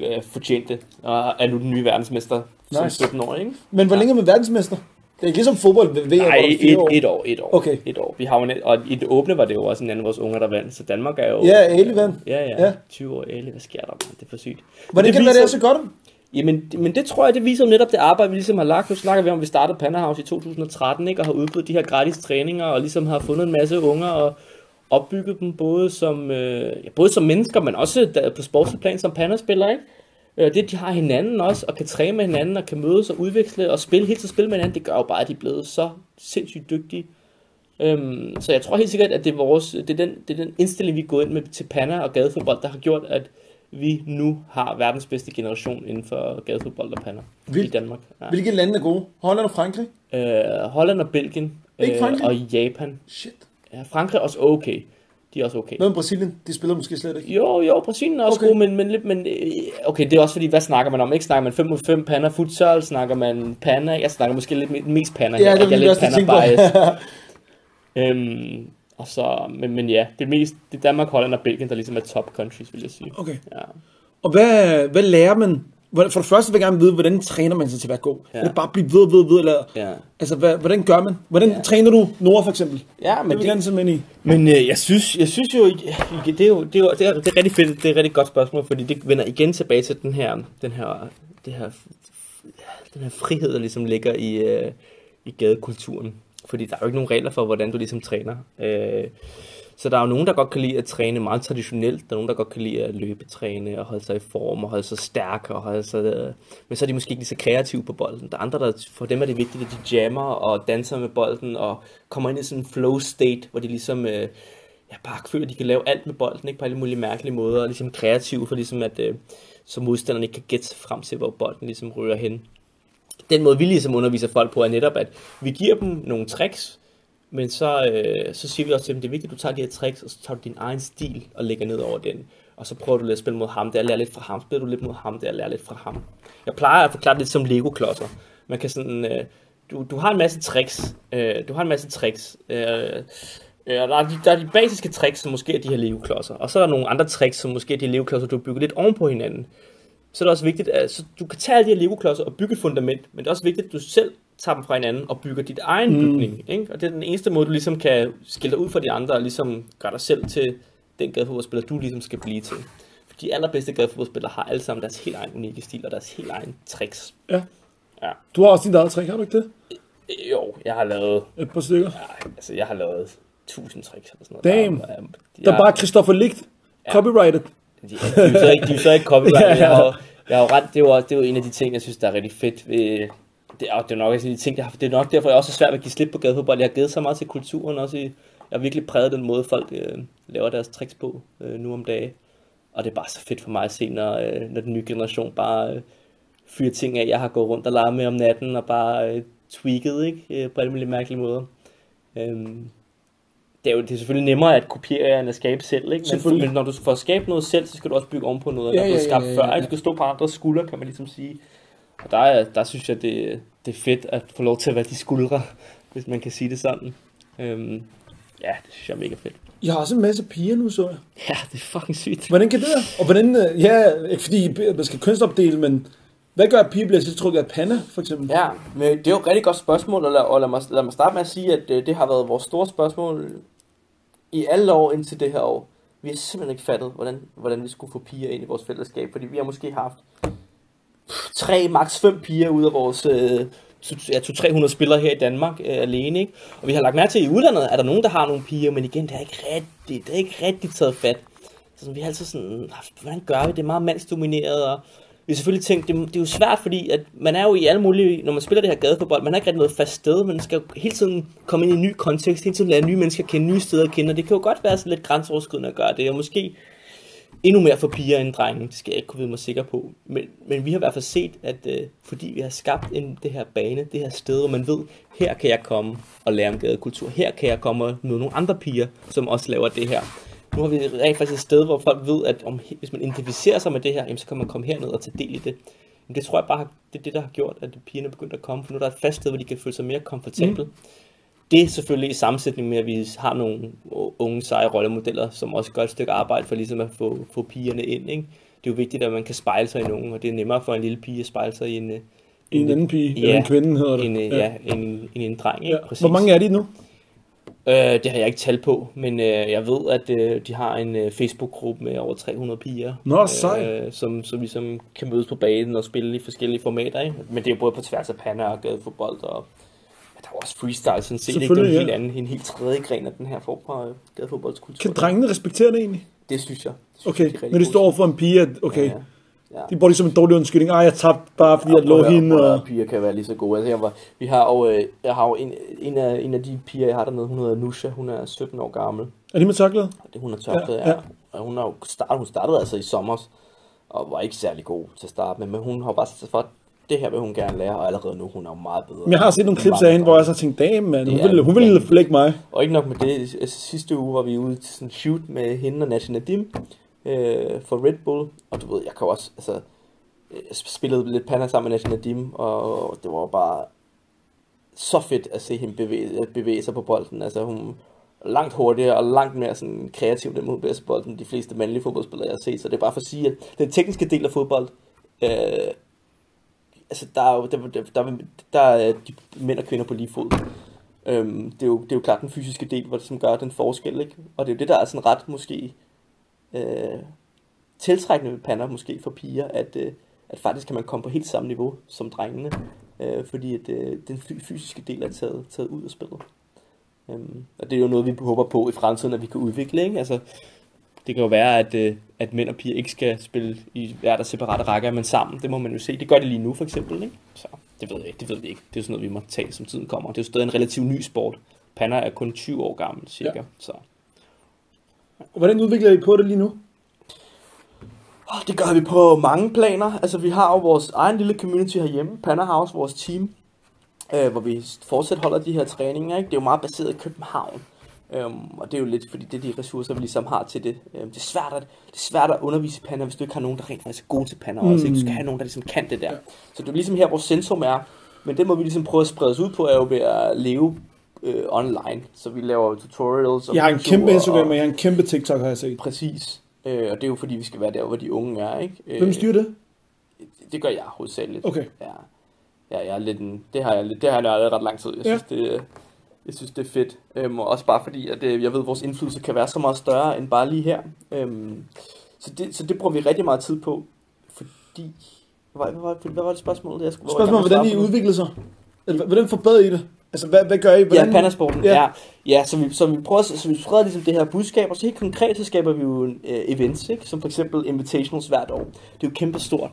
Øh, fortjente, og er nu den nye verdensmester som Nice. 17 år, ikke? Men hvor længe er man verdensmester? Det er ikke ligesom fodbold ved VM, Nej, et, år. et år, et år. Okay. Et år. Vi har jo net, og i det åbne var det jo også en anden af vores unger, der vandt, så Danmark er jo... Ja, Ali vandt. Ja, ja, Ja. ja. 20 år Ali, hvad sker der? Det er for sygt. Hvordan Men kan det være, det viser- så godt? Jamen, men det tror jeg, det viser jo netop det arbejde, vi ligesom har lagt. Nu snakker vi om, at vi startede Panda House i 2013, ikke? Og har udbudt de her gratis træninger, og ligesom har fundet en masse unger, og opbygget dem både som, øh, både som mennesker, men også på sportslig plan som Panda-spillere, ikke? Øh, Det, de har hinanden også, og kan træne med hinanden, og kan mødes og udveksle, og spille helt til spil med hinanden, det gør jo bare, at de er blevet så sindssygt dygtige. Øhm, så jeg tror helt sikkert, at det er, vores, det, er den, det er den indstilling, vi er gået ind med til Panda og gadefodbold, der har gjort, at vi nu har verdens bedste generation inden for gadefodbold og Panda i Vildt. Danmark. Ja. Hvilke lande er gode? Holland og Frankrig? Øh, Holland og Belgien Ikke øh, Frankrig? og Japan. Shit. Ja, Frankrig er også okay. De er også okay. Hvad med Brasilien? De spiller måske slet ikke. Jo, jo, Brasilien er også Okay. god, men, men, lidt- men øh, okay, det er også fordi, hvad snakker man om? Ikke snakker man 5 mod 5 panda futsal, snakker man panda, jeg snakker måske lidt me- mest panda Ja, her, det jeg er lidt panda tænkte bias. [LAUGHS] Øhm, og så, men, men ja, det er mest det er Danmark, Holland og Belgien, der ligesom er top countries, vil jeg sige. okay. Ja. Og hvad, hvad lærer man? For det første vil jeg gerne vide, hvordan træner man sig til at være god? Ja. Er det bare at blive ved, ved, ved, eller... Ja. Altså, hvad, hvordan gør man? Hvordan ja. træner du Nora for eksempel? Ja, Det men vil jeg gerne det, i. men øh, jeg synes, jeg synes jo, det er jo, det er jo det er, det er rigtig fedt, det er et rigtig godt spørgsmål, fordi det vender igen tilbage til den her, den her, det her, den her frihed, der ligesom ligger i, øh, i gadekulturen. fordi der er jo ikke nogen regler for, hvordan du ligesom træner. Øh, så der er jo nogen, der godt kan lide at træne meget traditionelt. Der er nogen, der godt kan lide at løbetræne og holde sig i form og holde sig stærk. Og holde sig, øh, men så er de måske ikke lige så kreative på bolden. Der er andre, der for dem er det vigtigt, at de jammer og danser med bolden og kommer ind i sådan en flow state, hvor de ligesom øh, ja, bare føler, at de kan lave alt med bolden ikke? på alle mulige mærkelige måder. Og ligesom kreative for ligesom at øh, så modstanderne ikke kan gætte frem til, hvor bolden ligesom rører hen. Den måde, vi ligesom underviser folk på, er netop, at vi giver dem nogle tricks, men så, øh, så siger vi også til dem, det er vigtigt, at du tager de her tricks, og så tager du din egen stil og lægger ned over den. Og så prøver du lidt at spille mod ham, der lærer lidt fra ham. Spiller du lidt mod ham, der lærer lidt fra ham. Jeg plejer at forklare det lidt som Lego-klodser. Man kan sådan, øh, du, du har en masse tricks. Øh, du har en masse tricks. Øh, øh, der, er de, der er de basiske tricks, som måske er de her Lego-klodser. Og så er der nogle andre tricks, som måske er de Lego-klodser, du har bygget lidt oven på hinanden. Så er det også vigtigt, at så du kan tage alle de her Lego-klodser og bygge et fundament, men det er også vigtigt, at du selv tager dem fra hinanden og bygger dit egen mm. bygning. Ikke? Og det er den eneste måde, du ligesom kan skille dig ud fra de andre, og ligesom gøre dig selv til den gadefodboldspiller, du ligesom skal blive til. For de allerbedste gadefodboldspillere har alle sammen deres helt egen unikke stil, og deres helt egen tricks. Ja. Ja. Du har også din eget trick, har du ikke det? Jo, jeg har lavet... Et par stykker. Ja, altså, jeg har lavet tusind tricks eller sådan noget. Damn. Der, er- jeg, Der er bare Christopher Ligt. Copyrighted. De, de, er jo så ikke, de er jo så ikke copyright. [LAUGHS] Jeg har, jo- jeg har jo ret, det er jo, også- det er jo en af de ting, jeg synes, der er rigtig fedt ved, det er, det er nok en af de ting, jeg har, det er nok derfor, jeg også er svært ved at give slip på gadefodbold. Jeg har givet så meget til kulturen også. I, jeg har virkelig præget den måde, folk øh, laver deres tricks på øh, nu om dagen. Og det er bare så fedt for mig at se, når, øh, når den nye generation bare øh, fyrer ting af, jeg har gået rundt og leget med om natten, og bare øh, tweaked, ikke? Øh, på alle mulige mærkelige måder. Øhm, det er jo det er selvfølgelig nemmere at kopiere end at skabe selv, ikke? Men, men når du får skabe noget selv, så skal du også bygge ovenpå noget, Ja, der er blevet ja, skabt ja, ja, før. ikke? Du skal stå på andres skuldre, kan man ligesom sige. Og der, er, der synes jeg, det, det er fedt at få lov til at være de skuldre, hvis man kan sige det sådan. Øhm, ja, det synes jeg er mega fedt. Jeg har også en masse piger nu, så jeg. Ja, det er fucking sygt. Hvordan kan det være? Og hvordan, øh, ja, ikke fordi man skal kønsopdele, men hvad gør, at piger bliver tiltrukket af panda, for eksempel? Ja, men det er jo et rigtig godt spørgsmål, og lad, og lad, mig, lad mig starte med at sige, at øh, det har været vores store spørgsmål i alle år indtil det her år. Vi har simpelthen ikke fattet, hvordan, hvordan vi skulle få piger ind i vores fællesskab, fordi vi har måske haft tre, maks fem piger ud af vores øh, ja, 200-300 spillere her i Danmark øh, alene, ikke? Og vi har lagt mærke til, at i udlandet er der nogen, der har nogle piger, men igen, det er ikke rigtigt, det er ikke rigtigt taget fat. Så sådan, vi har altid sådan haft, hvordan gør vi det? Det er meget mandsdomineret, og vi selvfølgelig tænkt, det, det er jo svært, fordi at man er jo i alle mulige, når man spiller det her gadefodbold, man har ikke rigtig noget fast sted, man skal jo hele tiden komme ind i en ny kontekst, hele tiden lære nye mennesker kende, nye steder at kende, og det kan jo godt være sådan lidt grænseoverskridende at gøre det, og måske endnu mere for piger end drenge, det skal jeg ikke kunne vide mig sikker på. Men, men vi har i hvert fald set, at øh, fordi vi har skabt en, det her bane, det her sted, hvor man ved, her kan jeg komme og lære om gadekultur, her kan jeg komme og møde nogle andre piger, som også laver det her. Nu har vi rent faktisk et sted, hvor folk ved, at om, hvis man identificerer sig med det her, jamen, så kan man komme herned og tage del i det. Men det tror jeg bare, det er det, der har gjort, at pigerne er begyndt at komme, for nu er der et fast sted, hvor de kan føle sig mere komfortable. Mm. Det er selvfølgelig i sammensætning med, at vi har nogle unge, seje rollemodeller, som også gør et stykke arbejde for ligesom at få, få pigerne ind. Ikke? Det er jo vigtigt, at man kan spejle sig i nogen, og det er nemmere for en lille pige at spejle sig i en, øh, En anden pige, Ja. eller en kvinde hedder det. en, øh, ja, en, en, en dreng. Ikke? Ja. Hvor mange er de nu? Øh, det har jeg ikke tal på, men øh, jeg ved, at øh, de har en øh, Facebook-gruppe med over 300 piger, Nå, sej. øh, som, som ligesom kan mødes på banen og spille i forskellige formater. Ikke? Men det er jo både på tværs af panda og gadefodbold, og ja, der er jo også freestyle sådan set. Ikke? Det er en helt ja. anden, en helt tredje gren af den her form for øh, gadefodboldskultur. Kan drengene respektere det egentlig? Det synes jeg. Det synes Okay, jeg, de er rigtig når de gode står for en pige, at okay, Ja, ja. De bruger ligesom en dårlig undskyldning. Ej, jeg tabte bare, fordi jeg prøv lå hende. Og... piger kan være lige så gode. Altså, jeg var, vi har jo, øh, jeg har jo en, en, af, en af de piger, jeg har dernede, hun hedder Nusha, hun er 17 år gammel. Er de med tørklæde? Det hun har tørklæde, Ja, ja, ja. ja. Og hun, har jo startet, hun startede altså i sommer, og var ikke særlig god til at starte med, men hun har bare sat sig for, det her vil hun gerne lære, og allerede nu hun er jo meget bedre. Men jeg har set nogle mange af hende, hvor jeg så tænkte, damn, man, hun Det er ville, hun ville lægge mig. Og ikke nok med det, altså, sidste uge var vi ude til sådan en shoot med hende og Nadia Nadim øh, for Red Bull, og du ved, jeg kan også, altså, øh, spillede lidt panna sammen med Nadia Nadim, og det var bare så fedt at se hende bevæge, øh, bevæge sig på bolden. Altså hun er langt hurtigere og langt mere sådan kreativ, den hun bevæger på bolden, end de fleste mandlige fodboldspillere, jeg har set. Så det er bare for at sige, at den tekniske del af fodbold, øh, altså der er jo, der, der, der, der er de mænd og kvinder på lige fod. Øhm, det, er jo, det er jo klart den fysiske del, hvor det, som gør den forskel, ikke? Og det er jo det, der er sådan ret måske øh, tiltrækkende ved pander måske for piger, at, øh, at faktisk kan man komme på helt samme niveau som drengene, øh, fordi at, øh, den fy- fysiske del er taget, taget ud af spillet. Øhm, og det er jo noget, vi håber på i fremtiden, at vi kan udvikle. Ikke? Altså, det kan jo være, at, øh, at mænd og piger ikke skal spille i hver der separate rækker, men sammen. Det må man jo se. Det gør det lige nu, for eksempel. Ikke? Så det ved jeg ikke. Det ved vi ikke. Det er sådan noget, vi må tage, som tiden kommer. Det er jo stadig en relativt ny sport. Panna er kun 20 år gammel, cirka. Ja. Så. Hvordan udvikler I på det lige nu? Det gør vi på mange planer. Altså, vi har jo vores egen lille community herhjemme, Panna House, vores team, øh, hvor vi fortsat holder de her træninger. Ikke? Det er jo meget baseret i København. Øhm, og det er jo lidt, fordi det er de ressourcer, vi ligesom har til det. Øhm, det, er svært at, det er svært at undervise panner, hvis du ikke har nogen, der rent faktisk er gode til mm. også. Ikke? Du skal have nogen, der ligesom kan det der. Ja. Så det er ligesom her, hvor centrum er. Men det må vi ligesom prøve at sprede os ud på, er jo ved at leve øh, online. Så vi laver tutorials. Og jeg har en kæmpe Instagram, og jeg har en kæmpe TikTok, har jeg set. Præcis. Øh, og det er jo fordi, vi skal være der, hvor de unge er. Ikke? Øh, Hvem styrer det? Det gør jeg hovedsageligt. Okay. Ja. Ja, jeg er lidt en, det har jeg, lidt, det har jeg nørdet ret lang tid. Jeg synes, ja. det, jeg synes, det er fedt. Øhm, og også bare fordi, at øh, jeg ved, at vores indflydelse kan være så meget større end bare lige her. Øhm, så, det, så det bruger vi rigtig meget tid på, fordi... Hvad, hvad, hvad, hvad var det spørgsmål? Jeg skulle, spørgsmålet, hvordan I udvikler sig? Hvordan forbedrer I det? Altså, hvad, hvad gør I? Hvordan... Ja, pandasporten. Ja. ja. Ja, så vi, så vi prøver, så vi spreder ligesom det her budskab, og så helt konkret, så skaber vi jo uh, events, ikke? som for eksempel invitationals hvert år. Det er jo kæmpe stort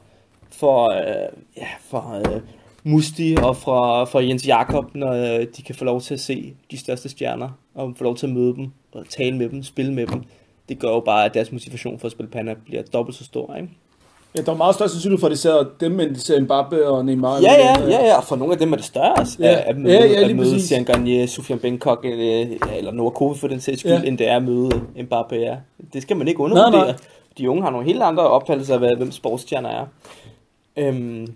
for, uh, ja, for uh, Musti og fra, fra Jens Jakob, når øh, de kan få lov til at se de største stjerner, og få lov til at møde dem, og tale med dem, spille med dem. Det gør jo bare, at deres motivation for at spille Panda bliver dobbelt så stor, ikke? Ja, der er meget større sandsynlighed for, at de ser dem, end de ser Mbappe og Neymar. Ja, ja, ja, ja, for nogle af dem er det større ja. at møde, ja, ja, at møde Sian Garnier, Soufiane Bangkok, eller, eller Noah Kofi for den sags skyld, ja. end det er at møde Mbappe, ja. Det skal man ikke undervurdere. Nej, nej. De unge har nogle helt andre opfattelser af, hvem sportsstjerner er. Øhm,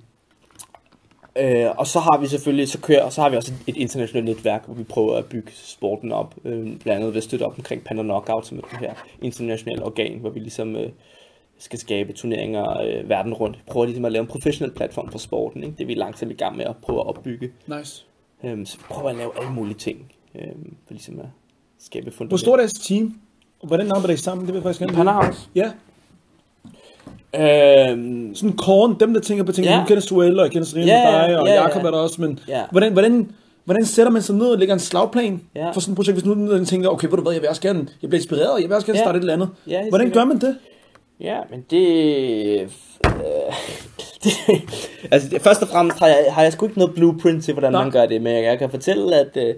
Øh, og så har vi selvfølgelig, så kører, så har vi også et internationalt netværk, hvor vi prøver at bygge sporten op, øh, blandt andet ved at støtte op omkring Panda Knockout, som er det her internationale organ, hvor vi ligesom øh, skal skabe turneringer øh, verden rundt. Prøver ligesom at lave en professionel platform for sporten, ikke? det er vi langsomt i gang med at prøve at opbygge. Nice. Øh, så vi prøver at lave alle mulige ting, øh, for ligesom at skabe fundament. Hvor stort er jeres team? Og hvordan arbejder I sammen? Det vil jeg faktisk gerne Panda House? Ja. Øhm, sådan korn, dem der tænker på ting, ja. du kender Suel, og jeg kender Serena ja, dig, og ja, Jakob ja. er der også, men ja. hvordan, hvordan, hvordan sætter man sig ned og lægger en slagplan ja. for sådan et projekt, hvis nu den tænker, okay, ved du hvad, jeg vil også gerne, jeg bliver inspireret, jeg vil også gerne ja. starte et eller andet. Ja, hvordan gør man det? Ja, men det... Øh, [LAUGHS] det altså, først og fremmest har jeg, har jeg sgu ikke noget blueprint til, hvordan Nej. man gør det, men jeg kan fortælle, at øh,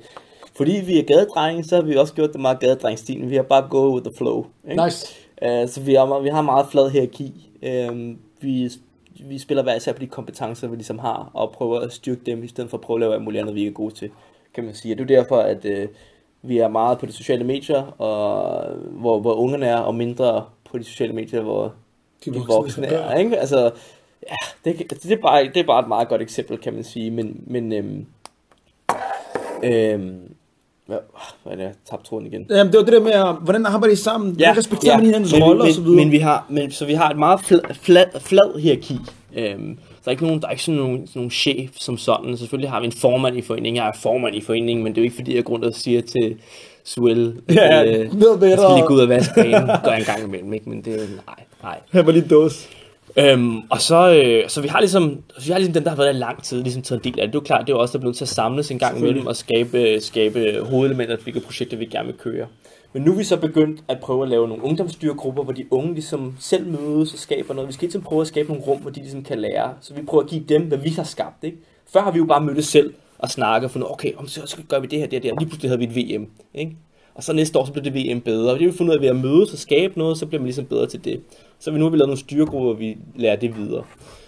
fordi vi er gadedrenge, så har vi også gjort det meget gadedrengstilen. Vi har bare gået with the flow. Ikke? Nice. Uh, så vi har, vi har meget flad hierarki. Uh, vi, vi spiller hver især på de kompetencer, vi ligesom har, og prøver at styrke dem, i stedet for at prøve at lave alt muligt andet, vi er gode til, kan man sige. Og det er derfor, at uh, vi er meget på de sociale medier, og, hvor, hvor ungerne er, og mindre på de sociale medier, hvor de voksne, voksne er. Ikke? Altså, ja, det, det, er bare, det er bare et meget godt eksempel, kan man sige. Men, men øhm, øhm, hvad, hvad er det, jeg tabte tråden igen? Jamen, det var det der med, hvordan arbejder I sammen? Ja, respekterer ja, man hinandens roller og så videre? Men vi har, men, så vi har et meget flad, flad, flad hierarki. Øhm, der er ikke nogen, der er ikke sådan nogen, sådan nogen chef som sådan. Selvfølgelig har vi en formand i foreningen. Jeg er formand i foreningen, men det er jo ikke fordi, jeg går rundt og siger til Suel, ja, øh, jeg skal lige gå ud og vaske banen. gør jeg en gang imellem, ikke? Men det er, nej, nej. Her var lige dåse. Øhm, og så, øh, så vi har ligesom, vi har ligesom den, der har været der i lang tid, ligesom taget en del af det. Det er jo klart, det er også der blevet til at samles en gang imellem og skabe, skabe hovedelementer til hvilke projekter vi gerne vil køre. Men nu er vi så begyndt at prøve at lave nogle ungdomsstyregrupper, hvor de unge ligesom selv mødes og skaber noget. Vi skal ligesom prøve at skabe nogle rum, hvor de ligesom kan lære. Så vi prøver at give dem, hvad vi har skabt. Ikke? Før har vi jo bare mødtes selv og snakket og fundet, okay, om så, så gør vi det her, det her, det her. Lige pludselig havde vi et VM. Ikke? Og så næste år, så bliver det VM bedre. Og det har vi fundet ud af ved at mødes og skabe noget, så bliver man ligesom bedre til det. Så vi nu har vi lavet nogle styregrupper, hvor vi lærer det videre.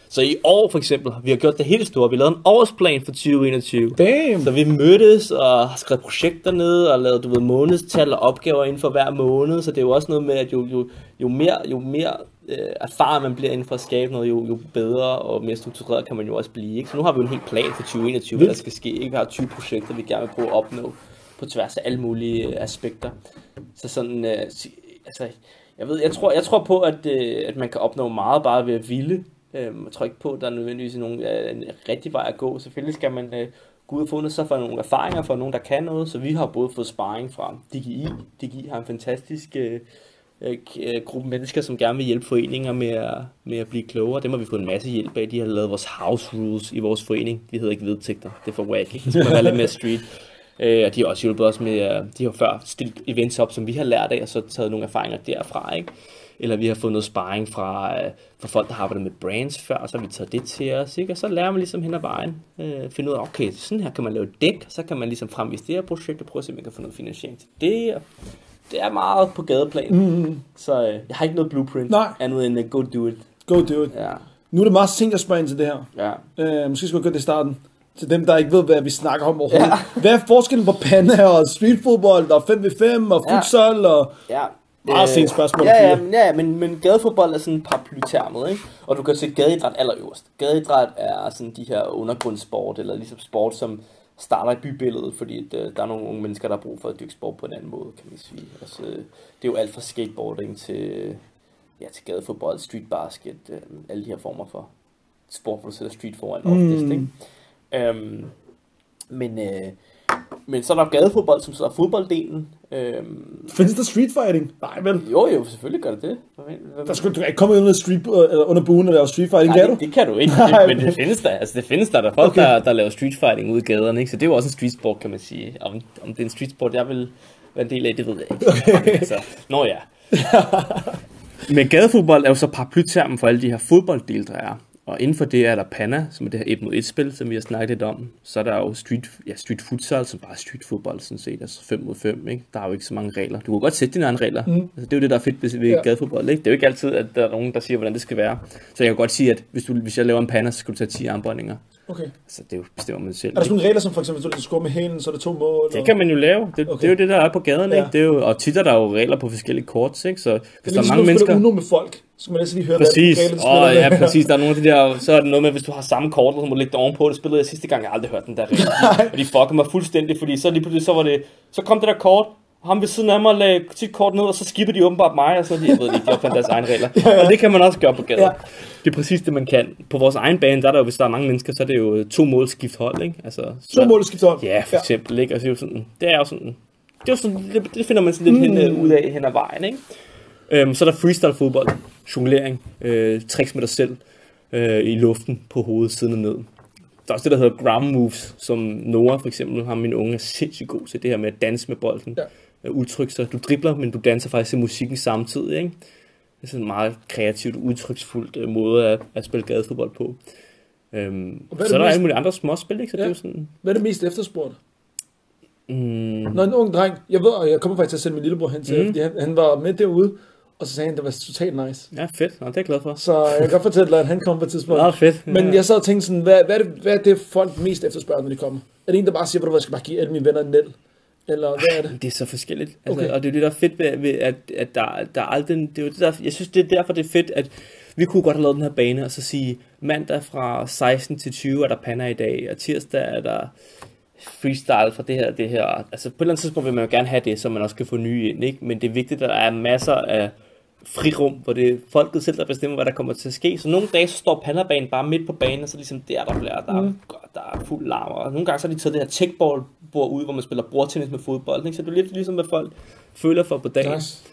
Så i år for eksempel, vi har gjort det helt store. Vi har lavet en årsplan for 2021. Damn. Så vi mødtes og har skrevet projekter ned og lavet du ved, månedstal og opgaver inden for hver måned. Så det er jo også noget med, at jo, jo, jo mere, jo mere øh, erfaren man bliver inden for at skabe noget, jo, jo bedre og mere struktureret kan man jo også blive. Ikke? Så nu har vi jo en helt plan for 2021, hvad der skal ske. Ikke? Vi har 20 projekter, vi gerne vil prøve at opnå på tværs af alle mulige øh, aspekter. Så sådan, øh, altså, jeg ved, jeg tror, jeg tror på, at, øh, at man kan opnå meget bare ved at ville. Øh, jeg tror ikke på, at der er nødvendigvis nogen, øh, en rigtig vej at gå. Selvfølgelig skal man øh, gå ud og noget, så for nogle erfaringer fra nogen, der kan noget. Så vi har både fået sparring fra DGI. DGI har en fantastisk øh, øh, øh, gruppe mennesker, som gerne vil hjælpe foreninger med at, med at blive klogere. Dem har vi fået en masse hjælp af. De har lavet vores house rules i vores forening. De hedder ikke vedtægter. Det er for wack, ikke? Det skal være lidt mere street. [LAUGHS] Øh, og de har også hjulpet os med, øh, de har før stillet events op, som vi har lært af, og så taget nogle erfaringer derfra, ikke? Eller vi har fået noget sparring fra, øh, fra folk, der har arbejdet med brands før, og så har vi taget det til os, ikke? Og så lærer man ligesom hen ad vejen, øh, finde ud af, okay, sådan her kan man lave dæk, så kan man ligesom fremvise det her projekt, og prøve at se, om man kan få noget finansiering til det, og det er meget på gadeplan. Mm. Så øh, jeg har ikke noget blueprint, Nej. andet end uh, go do it. Go do it. Ja, Nu er det meget sent at spørge ind til det her. ja. Øh, måske skulle jeg gøre det i starten. Til dem, der ikke ved, hvad vi snakker om overhovedet. Ja. Hvad er forskellen på panda og streetfodbold og 5v5 og Ja. futsal og... Ja. Meget sent spørgsmål, Ja, ja, men, ja, men, men gadefodbold er sådan en paraplytermet, ikke? Og du kan se gadeidræt allerøverst. Gadeidræt er sådan de her undergrundssport, eller ligesom sport, som starter i bybilledet, fordi at, øh, der er nogle unge mennesker, der har brug for at dyrke sport på en anden måde, kan man sige. Altså, det er jo alt fra skateboarding til, ja, til gadefodbold, street basket, øh, alle de her former for sport, hvor du sætter street foran oftest, ikke? Øhm, men, øh, men så er der gadefodbold, som så er fodbolddelen. Øhm, Findes der street fighting? Nej, vel? jo, jo, selvfølgelig gør det det. Der skulle du ikke komme under, street, eller under buen og lave street fighting, Nej, kan du? det, det kan du ikke, [LAUGHS] Nej. det, men det findes der. Altså, det findes der. Der er folk, Okay. der, der laver street fighting ude i gaderne, ikke? Så det er jo også en street sport, kan man sige. Om, om det er en street sport, jeg vil være en del af, det ved jeg ikke. Okay. Altså, nå ja. [LAUGHS] Men gadefodbold er jo så paraplytermen for alle de her fodbolddele, der er. Og inden for det er der Panna, som er det her 1 mod 1 spil, som vi har snakket lidt om. Så er der jo street, ja, street futsal, som bare er street fodbold, sådan set, altså 5 mod 5, ikke? Der er jo ikke så mange regler. Du kan godt sætte dine egne regler. Mm. Altså, det er jo det, der er fedt ved, Ja. gadefodbold, ikke? Det er jo ikke altid, at der er nogen, der siger, hvordan det skal være. Så jeg kan godt sige, at hvis, du, hvis jeg laver en Panna, så skal du tage 10 armbåndinger. Okay. Altså, det er jo bestemmer man selv. Er der sådan nogle regler, som for eksempel, hvis du scorer med hælen, så er der to mål? Det kan man jo lave. Det, Okay. det er jo det, der er på gaderne, Ja. ikke? Det er jo, og tit er der jo regler på forskellige kort, ikke? Så hvis det der er ligesom, mange når du mennesker... Uno med folk, så man næsten lige høre, Præcis, hvad spiller ja, med. præcis. Der er nogle af de der, så er det noget med, hvis du har samme kort, så må du lægge det ovenpå. Det spillede jeg sidste gang, jeg aldrig hørt den der regel. [LAUGHS] og de fuckede mig fuldstændig, fordi så lige pludselig, så var det, så kom det der kort, og ham ved siden af mig lagde sit kort ned, og så skippede de åbenbart mig, og så jeg ved ikke, de opfandt deres egne regler. [LAUGHS] Og det kan man også gøre på gaden. Ja. Ja. Det er præcis det, man kan. På vores egen bane, der er der jo, hvis der er mange mennesker, så er det jo to mål skift hold, ikke? Altså, så, To mål skifter hold. Ja, for eksempel, ikke? Altså, det er jo sådan, det er jo sådan, det, er jo sådan, det, det finder man sådan lidt mm. hen, øh, ud af hen ad vejen, ikke? Øhm, så er der freestyle fodbold, jonglering, øh, tricks med dig selv øh, i luften på hovedet, siden og ned. Der er også det, der hedder ground moves, som Noah for eksempel har min unge er sindssygt god til, det her med at danse med bolden. Ja. Ja. Udtrykke sig. Du dribler, men du danser faktisk til musikken samtidig, ikke? Det er sådan en meget kreativt, udtryksfuldt øh, måde at, at spille gadefodbold på. Øhm, Og hvad er så er der mest- alle mulige andre småspil, ikke? Så ja. det er jo sådan... Hvad er det mest efterspurgt? Mm, Når en ung dreng, jeg ved, og jeg kommer faktisk til at sende min lillebror hen til, mm. fordi han, han var med derude, og så sagde han, det var totalt nice. ja, fedt. Nå, det er jeg glad for. Så jeg kan godt fortælle dig, at han kommer på et tidspunkt. Nå, fedt. Men Ja. jeg sad og tænkte sådan, hvad, hvad, er det, hvad er det folk mest efterspørger, når de kommer? Er det en, der bare siger, at jeg skal bare give alle mine venner en nel? Eller hvad er det? Det er så forskelligt. Altså, okay. Og det er det, der er fedt ved, ved at, at der, der er aldrig... Det er jo det, der, jeg synes, det er derfor, det er fedt, at vi kunne godt have lavet den her bane, og så sige, mandag fra 16 til 20 er der panner i dag, og tirsdag er der freestyle fra det her det her. Altså på et eller andet tidspunkt vil man jo gerne have det, så man også kan få nye ind, ikke? Men det er vigtigt, at der er masser af frirum, hvor det er folket selv, der bestemmer, hvad der kommer til at ske. Så nogle dage, så står panderbanen bare midt på banen, og så ligesom der, der bliver, der, mm. er, der er fuld larm. Og nogle gange, så har de taget det her checkball-bord ud, hvor man spiller bordtennis med fodbold. Ikke? Så det er lidt ligesom, hvad folk føler for på dagen. Nice.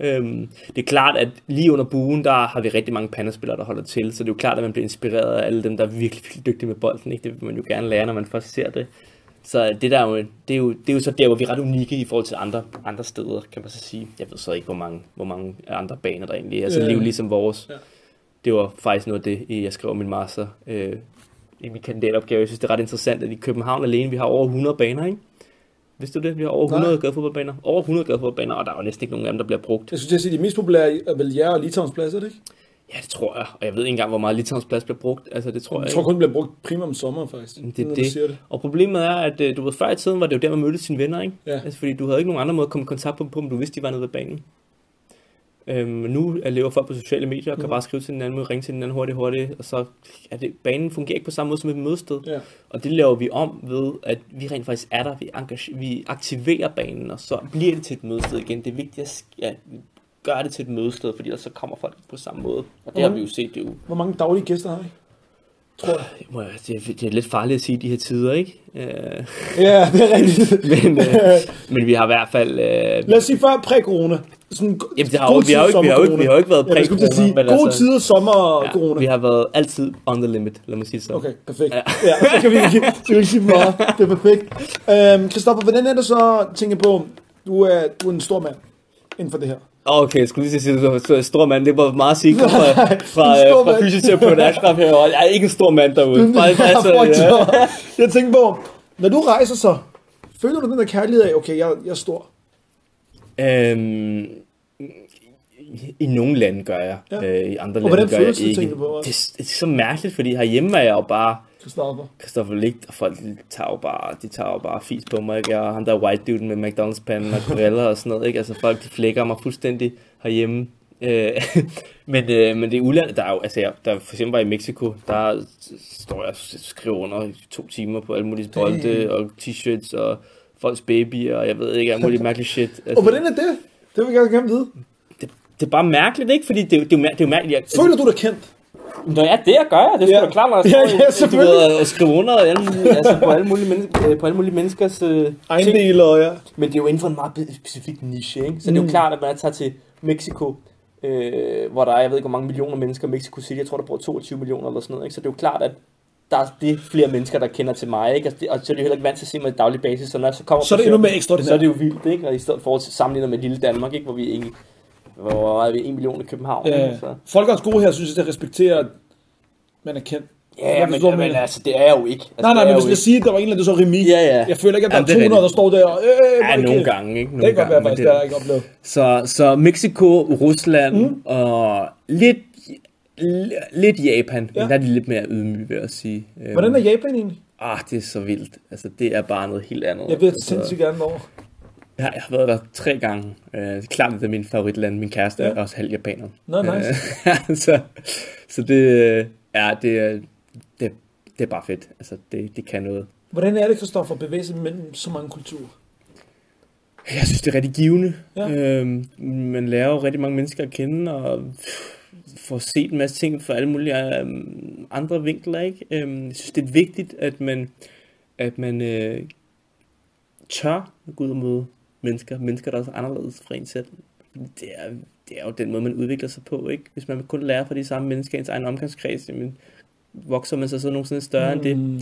Øhm, det er klart, at lige under buen, der har vi rigtig mange pandespillere, der holder til, så det er jo klart, at man bliver inspireret af alle dem, der er virkelig, virkelig dygtige med bolden. Ikke? Det vil man jo gerne lære, når man først ser det. Så det, der er jo, det, er jo, det er jo så der, hvor vi er ret unikke i forhold til andre, andre steder, kan man så sige. Jeg ved så ikke, hvor mange, hvor mange andre baner der egentlig er. Altså, Ja. jo ligesom vores. Ja. Det var faktisk noget af det, jeg skrev min master øh, i min kandidatopgave. Jeg synes, det er ret interessant, at i København alene, vi har over 100 baner, ikke? Vidste du det? Vi har over 100 Nej. gadefodboldbaner. Over 100 gadefodboldbaner, og der er jo næsten ikke nogen af dem, der bliver brugt. Jeg synes, jeg siger, de mest populære er vel jer og Litauens plads, er det ikke? Ja, det tror jeg. Og jeg ved ikke engang, hvor meget Litauens plads bliver brugt. Altså, det tror jeg, Jeg tror kun, det bliver brugt primært om sommeren, faktisk. Det er siger det. Og problemet er, at øh, du ved, før i tiden var det jo der, man mødte sine venner, ikke? Ja. Altså, fordi du havde ikke nogen andre måde at komme i kontakt på, om du vidste, de var nede ved banen. Øhm, nu er- lever folk på sociale medier og kan Mhm. bare skrive til hinanden, ringe til hinanden hurtigt, hurtigt, og så er det, banen fungerer ikke på samme måde som et mødested. Ja. Og det laver vi om ved, at vi rent faktisk er der, vi, engage, vi aktiverer banen, og så bliver det til et mødested igen. Det er vigtigt at ja, gøre det til et mødested, fordi ellers så kommer folk på samme måde. Og det har vi jo set, det jo Hvor mange daglige gæster har I? Tror jeg. det jeg- det, er, det er lidt farligt at sige i de her tider, ikke? Øh, Ja, det er rigtigt. [LAUGHS] men, øh, men vi har i hvert fald... Øh, Lad os sige før præ-corona. Sådan, Jamen, det har, jo- vi, har jo ikke, vi, har jo ikke, vi har jo ikke været Ja, til at sige, gode altså- tider, sommer, Ja, vi har været altid on the limit, lad mig sige sådan. Okay, perfekt. Ja, så kan vi ikke, så kan vi ikke sige mere. Det er perfekt. Øhm, Christoffer, hvordan er det så, tænker på, du er, du er en stor mand inden for det her. Okay, jeg skulle lige sige, er stor mand. Det var meget sikkert [LAUGHS] fra, fra, stor fra mand. fysioterapeut Ashraf her. og Jeg er ikke en stor mand derude. Bare, altså, ja. Jeg tænker på, når du rejser så, føler du den der kærlighed af, okay, jeg, jeg er stor. Øhm, i, nogle lande gør jeg. Ja. Øh, I andre Og lande gør jeg ikke. på? Det, det, er så mærkeligt, fordi herhjemme er jeg jo bare Christoffer. Christoffer Ligt, og folk de tager jo bare, de tager jo bare fis på mig, ikke? Og ham der white dude med McDonald's panden og briller og sådan noget, ikke? Altså folk, de flækker mig fuldstændig herhjemme. Øh, [LAUGHS] men, øh, men det er udlandet, der er jo, altså jeg, der for eksempel var i Mexico, der står jeg og skriver under to timer på alle mulige bolde og t-shirts og folks babyer, og jeg ved ikke, alt muligt mærkeligt shit. Altså, [LAUGHS] Og hvordan er det? Det vil jeg gerne vide. det, det er bare mærkeligt, ikke? Fordi det, er det, er mær- det er jo mærkeligt. Jeg, Føler du dig kendt? Når jeg det, jeg gør jeg. Det er Ja. da klart, når jeg Ja, står ja, i- selvfølgelig. du ved, og skriver under alle altså på, alle mulige mennesker, øh, på alle mulige menneskers øh, ting. Ejendel og ja. Men det er jo inden for en meget specifik niche, ikke? Så det er jo klart, at man tager til Mexico, øh, hvor der er, jeg ved ikke, hvor mange millioner mennesker i Mexico City. Jeg tror, der bor 22 millioner eller sådan noget, ikke? Så det er jo klart, at der er det flere mennesker, der kender til mig, ikke? Og, det, og så er de heller ikke vant til at se mig i daglig basis, så når jeg så kommer Så er det endnu mere ekstraordinært. Så er det jo vildt, ikke? Og i stedet for at sammenligne med lille Danmark, ikke? Hvor vi ikke hvor er vi en million i København, Ja. ikke? Så. Folk er også gode her, synes jeg, til at respektere, at man er kendt. Ja, men, men mener? altså, det er jeg jo ikke. Altså, Nej, nej, det men hvis jeg siger, at der var en eller anden, der så Remi. Ja, ja. Jeg føler ikke, at der Jamen, er det er 200, der står der. og, Øh, Ja, hvor er det nogle gange, ikke? Nogle Det kan godt være, faktisk, men det har jeg ikke oplevet. Så, så Mexico, Rusland mm. og lidt, lidt Japan, Ja. men der er de lidt mere ydmyge, vil jeg sige. Øhm, Hvordan er Japan egentlig? Ah, det er så vildt. Altså, det er bare noget helt andet. Jeg ved altså, sindssygt gerne over. Jeg, har- jeg har været der tre gange. Øh, er klart, det er min favoritland. Min kæreste Ja. ja. er også halv japaner. Nå, nice. Øh, [LAUGHS] så, så det, øh, ja, det, er- det, det er bare fedt. Altså, det, det kan noget. Hvordan er det, Christoffer, at bevæge sig mellem så mange kulturer? Jeg synes, det er rigtig givende. Ja. Ja. Øhm, man lærer jo rigtig mange mennesker at kende, og får set en masse ting fra alle mulige øhm, andre vinkler. Ikke? Øhm, jeg synes, det er vigtigt, at man, at man øh, tør at gå ud og møde mennesker. Mennesker, der er så anderledes fra en selv. Det er, det er jo den måde, man udvikler sig på. Ikke? Hvis man kun lærer fra de samme mennesker i ens egen omgangskreds, jamen, vokser man sig så nogensinde større mm. end det. Mm.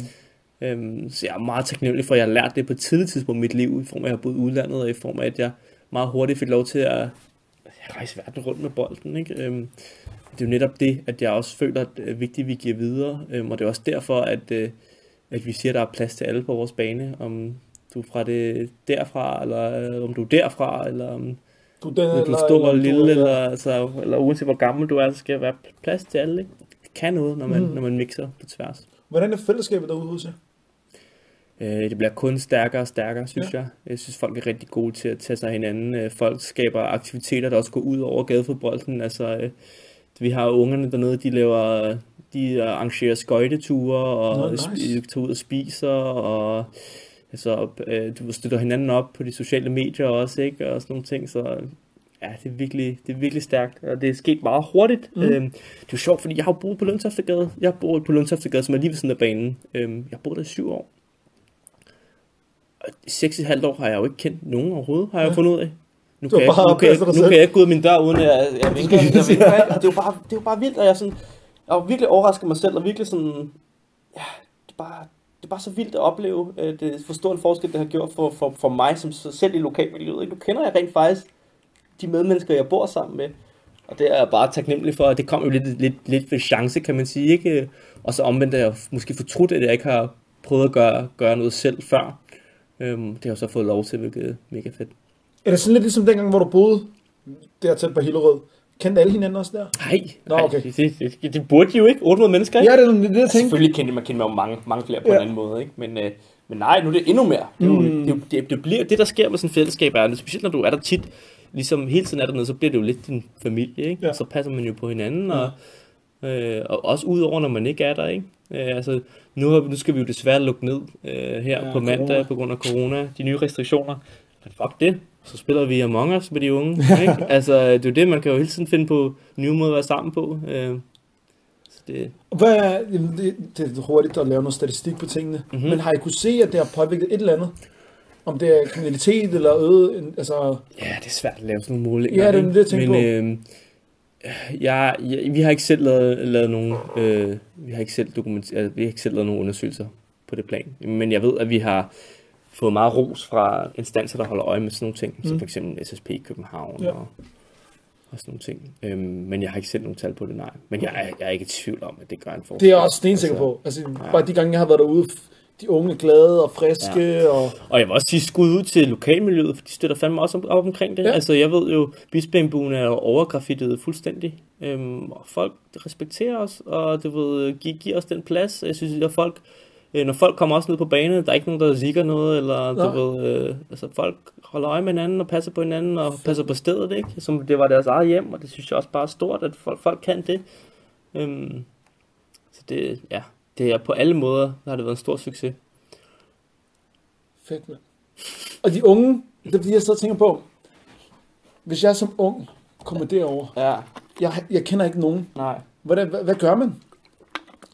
Øhm, så jeg er meget taknemmelig for, at jeg har lært det på et tidligt tidspunkt i mit liv, i form af, at jeg har boet i udlandet, og i form af, at jeg meget hurtigt fik lov til at rejse verden rundt med bolden. Ikke? Øhm, det er jo netop det, at jeg også føler, at det er vigtigt, at vi giver videre, øhm, og det er også derfor, at, øh, at vi siger, at der er plads til alle på vores bane, om du er fra det derfra, eller øh, om du er derfra, eller om Du er den, er eller, stor eller du lille, er- eller, altså, eller uanset hvor gammel du er, så skal der være plads til alle. Ikke? Det kan noget, når man, Mm. når man mixer på tværs. Hvordan er fællesskabet derude hos jer? Øh, det bliver kun stærkere og stærkere, synes ja. jeg. Jeg synes, folk er rigtig gode til at tage sig hinanden. Øh, folk skaber aktiviteter, der også går ud over gadefodbolden. Altså, øh, vi har ungerne dernede, de laver, de arrangerer skøjteture og Nå, nice. tager ud og spiser og altså, øh, du støtter hinanden op på de sociale medier også, ikke? Og sådan nogle ting, så ja, det er virkelig, det er virkelig stærkt, og det er sket meget hurtigt. Mm. Øhm, det er jo sjovt, fordi jeg har boet på Lundtoftegade. Jeg har boet på Lundtoftegade, som er lige ved siden af banen. Øhm, jeg har boet der i syv år. Og i seks og et halvt år har jeg jo ikke kendt nogen overhovedet, har jeg Ja. fundet ud af. Nu kan, jeg, nu, kan jeg, nu selv. kan jeg ikke gå ud af min dør, uden at jeg, jeg vinker. [LAUGHS] Jeg, vinker ikke. Og det er jo bare, det er jo bare vildt, og jeg sådan, jeg virkelig overrasket mig selv, og virkelig sådan, ja, det er bare, er bare så vildt at opleve, øh, det for stor en forskel, det har gjort for, for, for mig som så- selv i lokalmiljøet. Ikke? Nu kender jeg rent faktisk de medmennesker, jeg bor sammen med, og det er jeg bare taknemmelig for. Det kom jo lidt, lidt, lidt ved chance, kan man sige. Ikke? Og så omvendt er jeg måske fortrudt, at jeg ikke har prøvet at gøre, gøre noget selv før. Øhm, det har jeg så fået lov til, hvilket er mega fedt. Er det sådan lidt ligesom dengang, hvor du boede der tæt på Hillerød? Kendte alle hinanden også der? Nej, Nå, okay. det, det, det, det burde de jo ikke. 800 mennesker, ikke? Ja, det er det, jeg tænkte. Selvfølgelig kendte man kendte jo mange, mange flere på Ja. en anden måde, ikke? Men, øh, men nej, nu er det endnu mere. Det, jo, Mm. det, det, det, bliver, det, der sker med sådan et fællesskab, er, specielt når du er der tit, ligesom hele tiden er dernede, så bliver det jo lidt din familie, ikke? Ja. Så passer man jo på hinanden, og, øh, og også udover, når man ikke er der, ikke? Øh, altså, nu, har, vi- nu skal vi jo desværre lukke ned øh, her ja, på mandag corona. på grund af corona, de nye restriktioner. Men fuck det, så spiller vi Among Us med de unge, [LAUGHS] ikke? altså, det er jo det, man kan jo hele tiden finde på nye måder at være sammen på. Øh, så det, Hvad er, det, det er hurtigt at lave noget statistik på tingene, mm-hmm. Mhm. men har I kunne se, at det har påvirket et eller andet Om det er kriminalitet eller øget, altså... Ja, det er svært at lave sådan nogle målinger. Ja, det er det, jeg tænker Men øh, jeg, jeg, vi har ikke selv lavet, lavet nogen, øh, vi har ikke selv dokumenteret, vi har ikke selv lavet nogen undersøgelser på det plan. Men jeg ved, at vi har fået meget ros fra instanser, der holder øje med sådan nogle ting, mm. som for eksempel SSP i København Ja. ja. og, og sådan nogle ting. Øhm, men jeg har ikke selv nogen tal på det, nej. Men jeg, jeg er ikke i tvivl om, at det gør en forskel. Det er jeg også stensikker på. Altså, bare de gange, jeg har været derude, de unge glade og friske, ja. og... Og jeg vil også sige skud ud til lokalmiljøet, for de støtter fandme også op, omkring det. Ja. Ja. Altså jeg ved jo, Bispebjergbuen er jo overgraffittet fuldstændig. Øhm, og folk respekterer os, og du ved, gi- giver os den plads. Jeg synes, at folk, øh, når folk kommer også ned på banen, der er ikke nogen, der zikker noget, eller du ved, øh, altså folk holder øje med hinanden, og passer på hinanden, og passer på stedet, ikke? Som det var deres eget hjem, og det synes jeg også bare er stort, at folk, folk kan det. Øhm, så det, ja, det er på alle måder, der har det været en stor succes. Fedt, mand. Og de unge, det er fordi, jeg sidder og tænker på, hvis jeg som ung kommer derover, Ja, jeg, jeg kender ikke nogen, nej. hvordan, hvad, hvad gør man?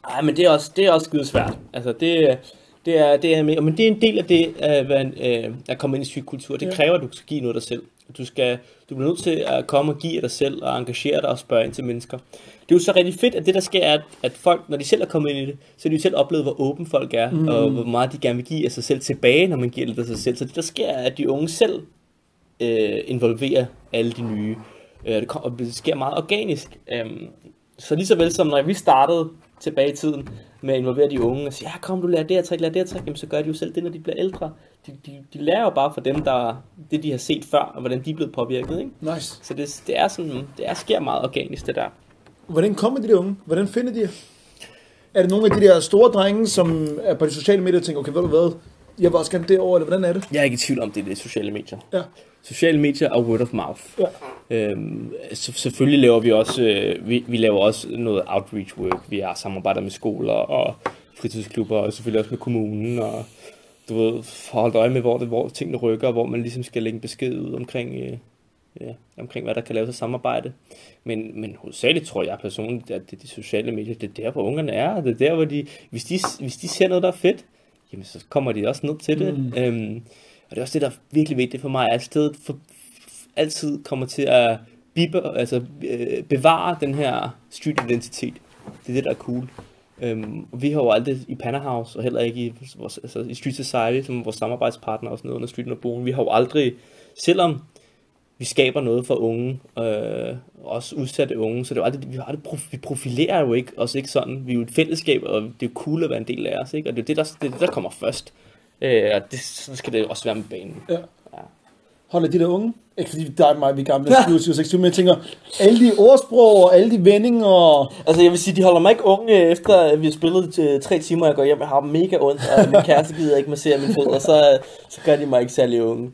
Nej, men det er også, det er også skide svært. Altså, det, det er, det er, med- men det er en del af det, at, være en, øh, at komme ind i psykkultur. Det Ja. kræver, at du skal give noget af dig selv. Du, skal, du bliver nødt til at komme og give af dig selv, og engagere dig og spørge ind til mennesker. Det er jo så rigtig fedt, at det der sker, er, at, at folk, når de selv er kommet ind i det, så har de jo selv oplevet, hvor åben folk er, mm. og hvor meget de gerne vil give af sig selv tilbage, når man giver lidt af sig selv. Så det der sker, er, at de unge selv øh, involverer alle de nye. Øh, det, kom, og det sker meget organisk. Øhm, så lige så vel som når vi startede tilbage i tiden med at involvere de unge og sige, ja kom du lærer det her trick, lærer det her trick, jamen så gør de jo selv det, når de bliver ældre. De, de, de lærer jo bare fra dem, der det de har set før, og hvordan de er blevet påvirket. Ikke? Nice. Så det, det er sådan, det er, sker meget organisk det der. Hvordan kommer de der unge? Hvordan finder de? Er det nogle af de der store drenge, som er på de sociale medier og tænker, okay, ved du hvad, jeg vil også gerne derover, eller hvordan er det? Jeg er ikke i tvivl om, det er det sociale medier. Ja. Sociale medier og word of mouth. Ja. Øhm, så, selvfølgelig laver vi også, øh, vi, vi laver også noget outreach work. Vi har samarbejder med skoler og fritidsklubber, og selvfølgelig også med kommunen, og du ved, holde øje med, hvor, det, hvor tingene rykker, og hvor man ligesom skal lægge besked ud omkring, øh, ja, omkring hvad der kan laves af samarbejde. Men, men hovedsageligt tror jeg personligt, at det er de sociale medier, det er der, hvor ungerne er, det er der, hvor de, hvis de, hvis de ser noget, der er fedt, jamen så kommer de også ned til det. Mm. Øhm, og det er også det, der er virkelig vigtigt for mig, at stedet for, altid kommer til at bibe, altså, øh, bevare den her street-identitet. Det er det, der er cool. Øhm, og vi har jo aldrig i Panahouse, og heller ikke i, vores, altså, i Street Society, som vores samarbejdspartner og sådan noget under Street Bogen, vi har jo aldrig, selvom vi skaber noget for unge, øh, også udsatte unge, så det er jo aldrig, vi, har aldrig vi profilerer jo ikke os ikke sådan. Vi er jo et fællesskab, og det er jo cool at være en del af os, ikke? Og det er det, der, det, er det, der kommer først. Øh, og det, så skal det også være med banen. Ja. Holder de der unge? Ikke fordi dig og mig, vi er gamle, 27 26, men jeg tænker, alle de ordsprog og alle de vendinger og... Altså jeg vil sige, de holder mig ikke unge, øh, efter at vi har spillet til tre timer, og jeg går hjem og har mega ondt, og min kæreste gider ikke massere mine fødder, så, så gør de mig ikke særlig unge.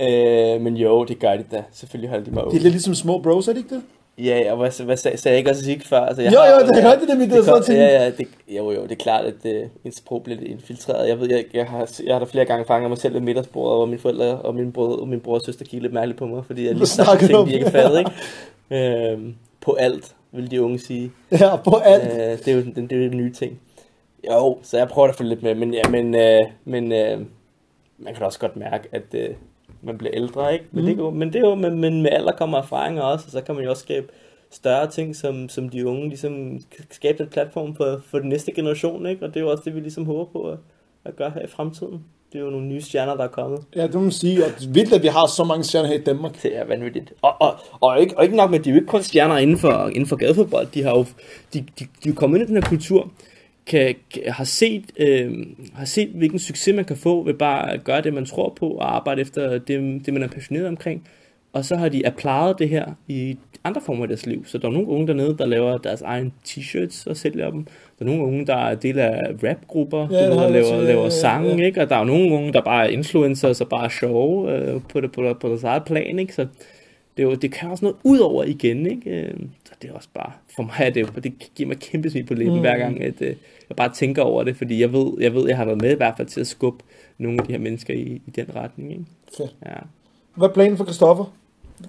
Øh, men jo, det gør de da. Selvfølgelig holder de mig De er lidt ligesom små bros, er det ikke det? Ja, og hvad, hvad sagde, sagde jeg ikke også Zig før? Altså, jeg Jo, har- jo, det hørte det, men det var kom- sådan Ja, ja, det, jo, jo, det er klart, at uh, ens sprog bliver lidt infiltreret. Jeg ved, jeg, jeg, har, jeg har da flere gange fanget mig selv ved middagsbordet, hvor mine forældre og min bror og min bror og søster kiggede lidt mærkeligt på mig, fordi jeg lige du ting, de ikke fattede, ikke? Øhm, på alt, vil de unge sige. Ja, på alt. Øh, det, er jo, den, det er jo den nye ting. Jo, så jeg prøver at følge lidt med, men, ja, men, øh, men øh, man kan da også godt mærke, at øh, man bliver ældre, ikke? Men, mm. det, er jo- men det er jo, men, men med alder kommer erfaringer også, og så kan man jo også skabe større ting, som, som de unge ligesom skabe en platform for, for den næste generation, ikke? Og det er jo også det, vi ligesom håber på at, at gøre her i fremtiden. Det er jo nogle nye stjerner, der er kommet. Ja, det må man sige. Og vildt, at vi har så mange stjerner her i Danmark. Det er vanvittigt. Og, og, og, ikke, og ikke nok med, at de er jo ikke kun stjerner inden for, inden for gadefodbold. De har jo de, de, de er jo kommet ind i den her kultur, kan, har, set, øh, har set, hvilken succes man kan få ved bare at gøre det, man tror på, og arbejde efter det, det man er passioneret omkring. Og så har de applyet det her i andre former af deres liv. Så der er nogle unge dernede, der laver deres egen t-shirts og sælger dem. Der er nogle unge, der er del af rapgrupper, Ja, ja, der laver, ja, laver ja, sange, ja. ikke? Og der er nogle unge, der bare er influencers og bare er sjove øh, på, det, på, det, på deres eget plan, ikke? Så det, er jo, det kan også noget ud over igen, ikke? Øh, Så det er også bare, for mig er det jo, det giver mig kæmpe smil på læben mm. hver gang, at øh, jeg bare tænker over det, fordi jeg ved, jeg ved, jeg har været med i hvert fald til at skubbe nogle af de her mennesker i, i den retning, ikke? Fedt. Ja. Hvad er planen for Christoffer?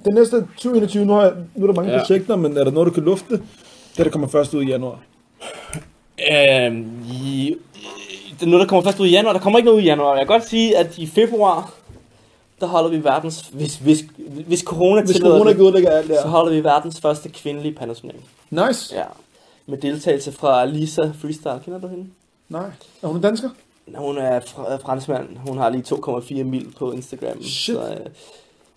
Den næste 2021, nu, har jeg, nu er der mange ja. Ja. projekter, men er der noget, du kan lufte? Det, der kommer først ud i januar. Øhm, i, det er noget, der kommer først ud i januar. Der kommer ikke noget ud i januar. Jeg kan godt sige, at i februar, der holder vi verdens, hvis, hvis, hvis corona Hvis tillader corona det, kan udlægge alt det så holder vi verdens første kvindelige pandaturnering. Nice. Ja. Med deltagelse fra Lisa Freestyle. Kender du hende? Nej. Er hun dansker? Hun er fr- er franskmand. Hun har lige 2,4 mil på Instagram. Shit. Så, øh,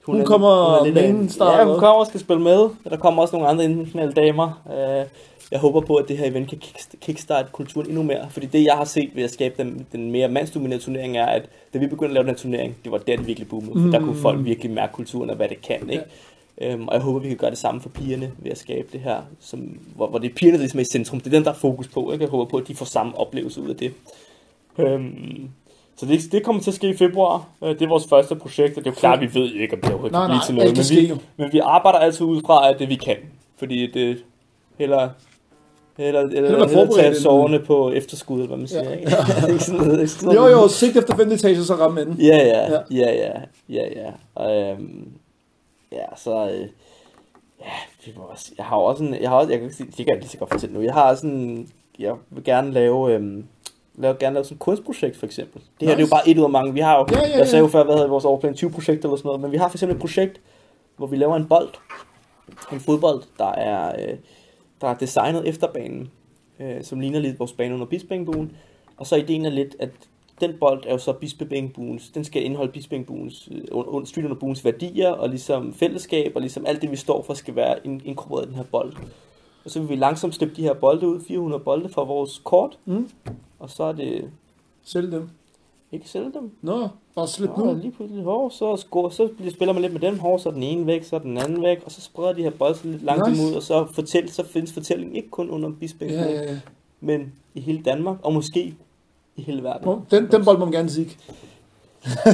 Hun kommer lidt af en- main star, Ja, hun kommer og skal spille med. Der kommer også nogle andre internationale damer. Øh, Jeg håber på, at det her event kan kickst- kickstarte kulturen endnu mere. Fordi det, jeg har set ved at skabe den, den mere mandsdominerede turnering, er, at da vi begyndte at lave den turnering, det var der, det virkelig boomede. For der kunne Mm. folk virkelig mærke kulturen og hvad det kan. Ikke? Øhm, og jeg håber, vi kan gøre det samme for pigerne ved at skabe det her, som, hvor, hvor det er pigerne, der ligesom er i centrum. Det er dem, der er fokus på. Ikke? Jeg håber på, at de får samme oplevelse ud af det. Øhm, så det, det kommer til at ske i februar. Øh, Det er vores første projekt, og det er jo klart, at vi ved ikke, om det overhovedet Nej, kan blive nej, til noget. Men vi, men vi arbejder altid ud fra, at det vi kan. Fordi det heller, eller, være heller forberedt tage soverne på efterskud, eller hvad man siger. Ja. Ikke? [LAUGHS] Ikke sådan noget- ikke sådan Jo, jo, sigt efter femte etage, så ramme enden. Ja, ja, Ja. ja, ja, ja, ja. Og, øhm, ja, så... Øh, ja, vi må også, jeg har også en... Jeg har også, jeg kan ikke sige, det kan jeg lige så godt fortælle nu. Jeg har sådan... Jeg vil gerne lave... Øhm, lave, gerne lave sådan et kunstprojekt, for eksempel. Det her det er jo Nice. bare et ud af mange. Vi har jo... Ja, ja, Jeg sagde ja. jo før, hvad hedder vores overplan 20 projekt eller sådan noget. Men vi har for eksempel et projekt, hvor vi laver en bold. En fodbold, der er, øh, der er designet efter banen. Øh, som ligner lidt vores bane under Bispingbuen. Og så ideen er lidt, at den bold er jo så Bispebængbuens, den skal indeholde Bispebængbuens, øh, street under buens værdier, og ligesom fællesskab, og ligesom alt det, vi står for, skal være in- inkorporeret i den her bold. Og så vil vi langsomt slippe de her bolde ud, 400 bolde fra vores kort, Mm. og så er det Sælg dem. Ikke sælge dem. Nå, bare slip nu. lige pludselig, hår, så, score, så spiller man lidt med dem, hår, så er den ene væk, så er den anden væk, og så spreder de her bolde lidt langsomt Nice. ud, og så, fortæl, så findes fortællingen ikke kun under Bispebængbuen, Ja, ja, ja. men i hele Danmark, og måske i hele verden. Nå, Den, den bold må man gerne sige. [LAUGHS]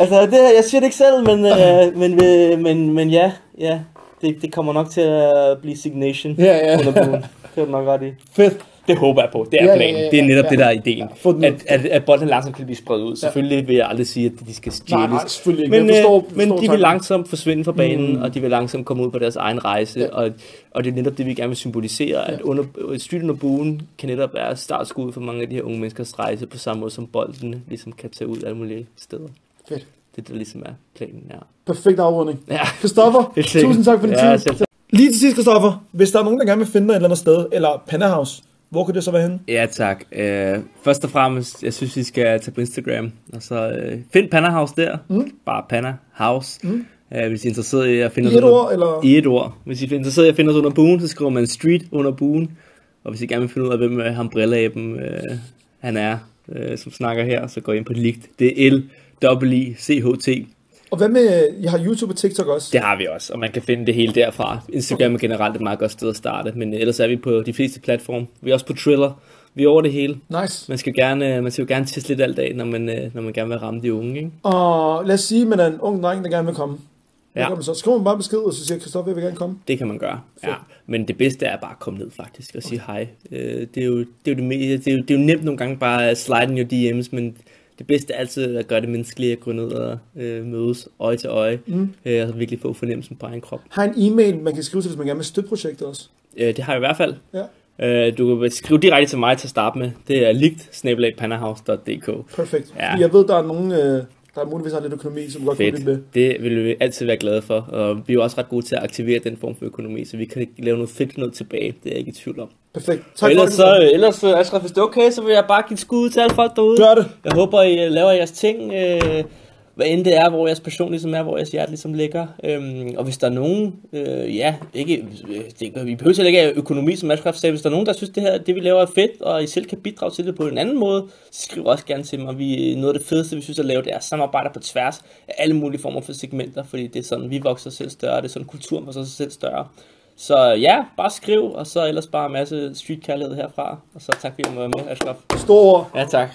Altså, det, jeg siger det ikke selv, men, øh, men, øh, men, men ja, ja det, det kommer nok til at blive signation Ja, ja. under buen. Det er du nok ret i. Fedt. Det håber jeg på. Det er Ja, ja, planen. ja, ja, det er netop ja. det, der er ideen. Ud. At, at, at bolden langsomt kan blive spredt ud. Selvfølgelig vil jeg aldrig sige, at de skal stjæles. Nej, nej, selvfølgelig ikke. Men, Jeg forstår- øh, men forstår de vil langsomt forsvinde fra banen, Mm. og de vil langsomt komme ud på deres egen rejse. Ja. Ja. Og, og det er netop det, vi gerne vil symbolisere, at under, street under buen kan netop være startskud for mange af de her unge menneskers rejse, på samme måde som bolden ligesom kan tage ud alle mulige steder. Fedt. Det er det, der ligesom er planen, ja. Perfekt afrunding. Ja, Christoffer, [LAUGHS] tusind tak for din Ja, tid. Lige til sidst, Christoffer, hvis der er nogen, der gerne vil finde dig et eller andet sted, eller Pandahouse, hvor kan det så være henne? Ja, tak. Øh, først og fremmest, jeg synes, I skal tage på Instagram, og så øh, find Panna House der. Mm. Bare Panna House. Mm. Øh, hvis I er interesseret i at finde I os et under- ord, eller? I et ord. Hvis I er interesseret i at finde os under buen, så skriver man street under buen. Og hvis I gerne vil finde ud af, hvem øh, ham brilleaben øh, han er, øh, som snakker her, så gå ind på ligt. Det er L W I C H T. Og hvad med, jeg har YouTube og TikTok også? Det har vi også, og man kan finde det hele derfra. Instagram er generelt et meget godt sted at starte, men ellers er vi på de fleste platforme. Vi er også på Triller. Vi er over det hele. Nice. Man skal, gerne, man skal jo gerne teste lidt alt af, når man, øh, når man gerne vil ramme de unge, ikke? Og lad os sige, at man er en ung dreng, der gerne vil komme. Ja. gør man så? Skriver man bare besked, og så siger Christoffer, jeg vil gerne komme. Det kan man gøre, ja. Fedt. Men det bedste er bare at komme ned, faktisk, og sige hej. Øh, det, er jo, det, er jo det, det, er jo, det er jo nemt nogle gange bare at slide in your DM's, men det bedste er altid at gøre det menneskelige, at gå ned og øh, mødes øje til øje, Mm. øh, og virkelig få fornemmelsen på egen krop. Har en e-mail, man kan skrive til, hvis man gerne vil støtte projektet også. Øh, det har jeg i hvert fald. Ja. Øh, du kan skrive direkte til mig til at starte med. Det er ligt Perfekt. Ja. Jeg ved, der er nogen, øh, der muligvis har lidt økonomi, som godt Fedt. lytte med. Det vil vi altid være glade for, og vi er jo også ret gode til at aktivere den form for økonomi, så vi kan lave noget fedt noget tilbage. Det er jeg ikke i tvivl om. Perfekt. Tak og ellers, for så, ellers øh, Ashraf, hvis det er okay, så vil jeg bare give et skud ud til alle folk derude. Gør det. Jeg håber, I laver jeres ting, øh, hvad end det er, hvor jeres passion ligesom er, hvor jeres hjerte ligesom ligger. Øhm, og hvis der er nogen, øh, ja, ikke, øh, det, vi behøver heller ikke have økonomi, som Ashraf sagde, hvis der er nogen, der synes, det her, det vi laver er fedt, og I selv kan bidrage til det på en anden måde, så skriv også gerne til mig. Vi, noget af det fedeste, vi synes at lave, det er at samarbejde på tværs af alle mulige former for segmenter, fordi det er sådan, vi vokser selv større, det er sådan, kulturen vokser sig selv større. Så ja, bare skriv, og så ellers bare en masse street kærlighed herfra. Og så tak fordi du var med, Ashraf. Store ord. Ja, tak.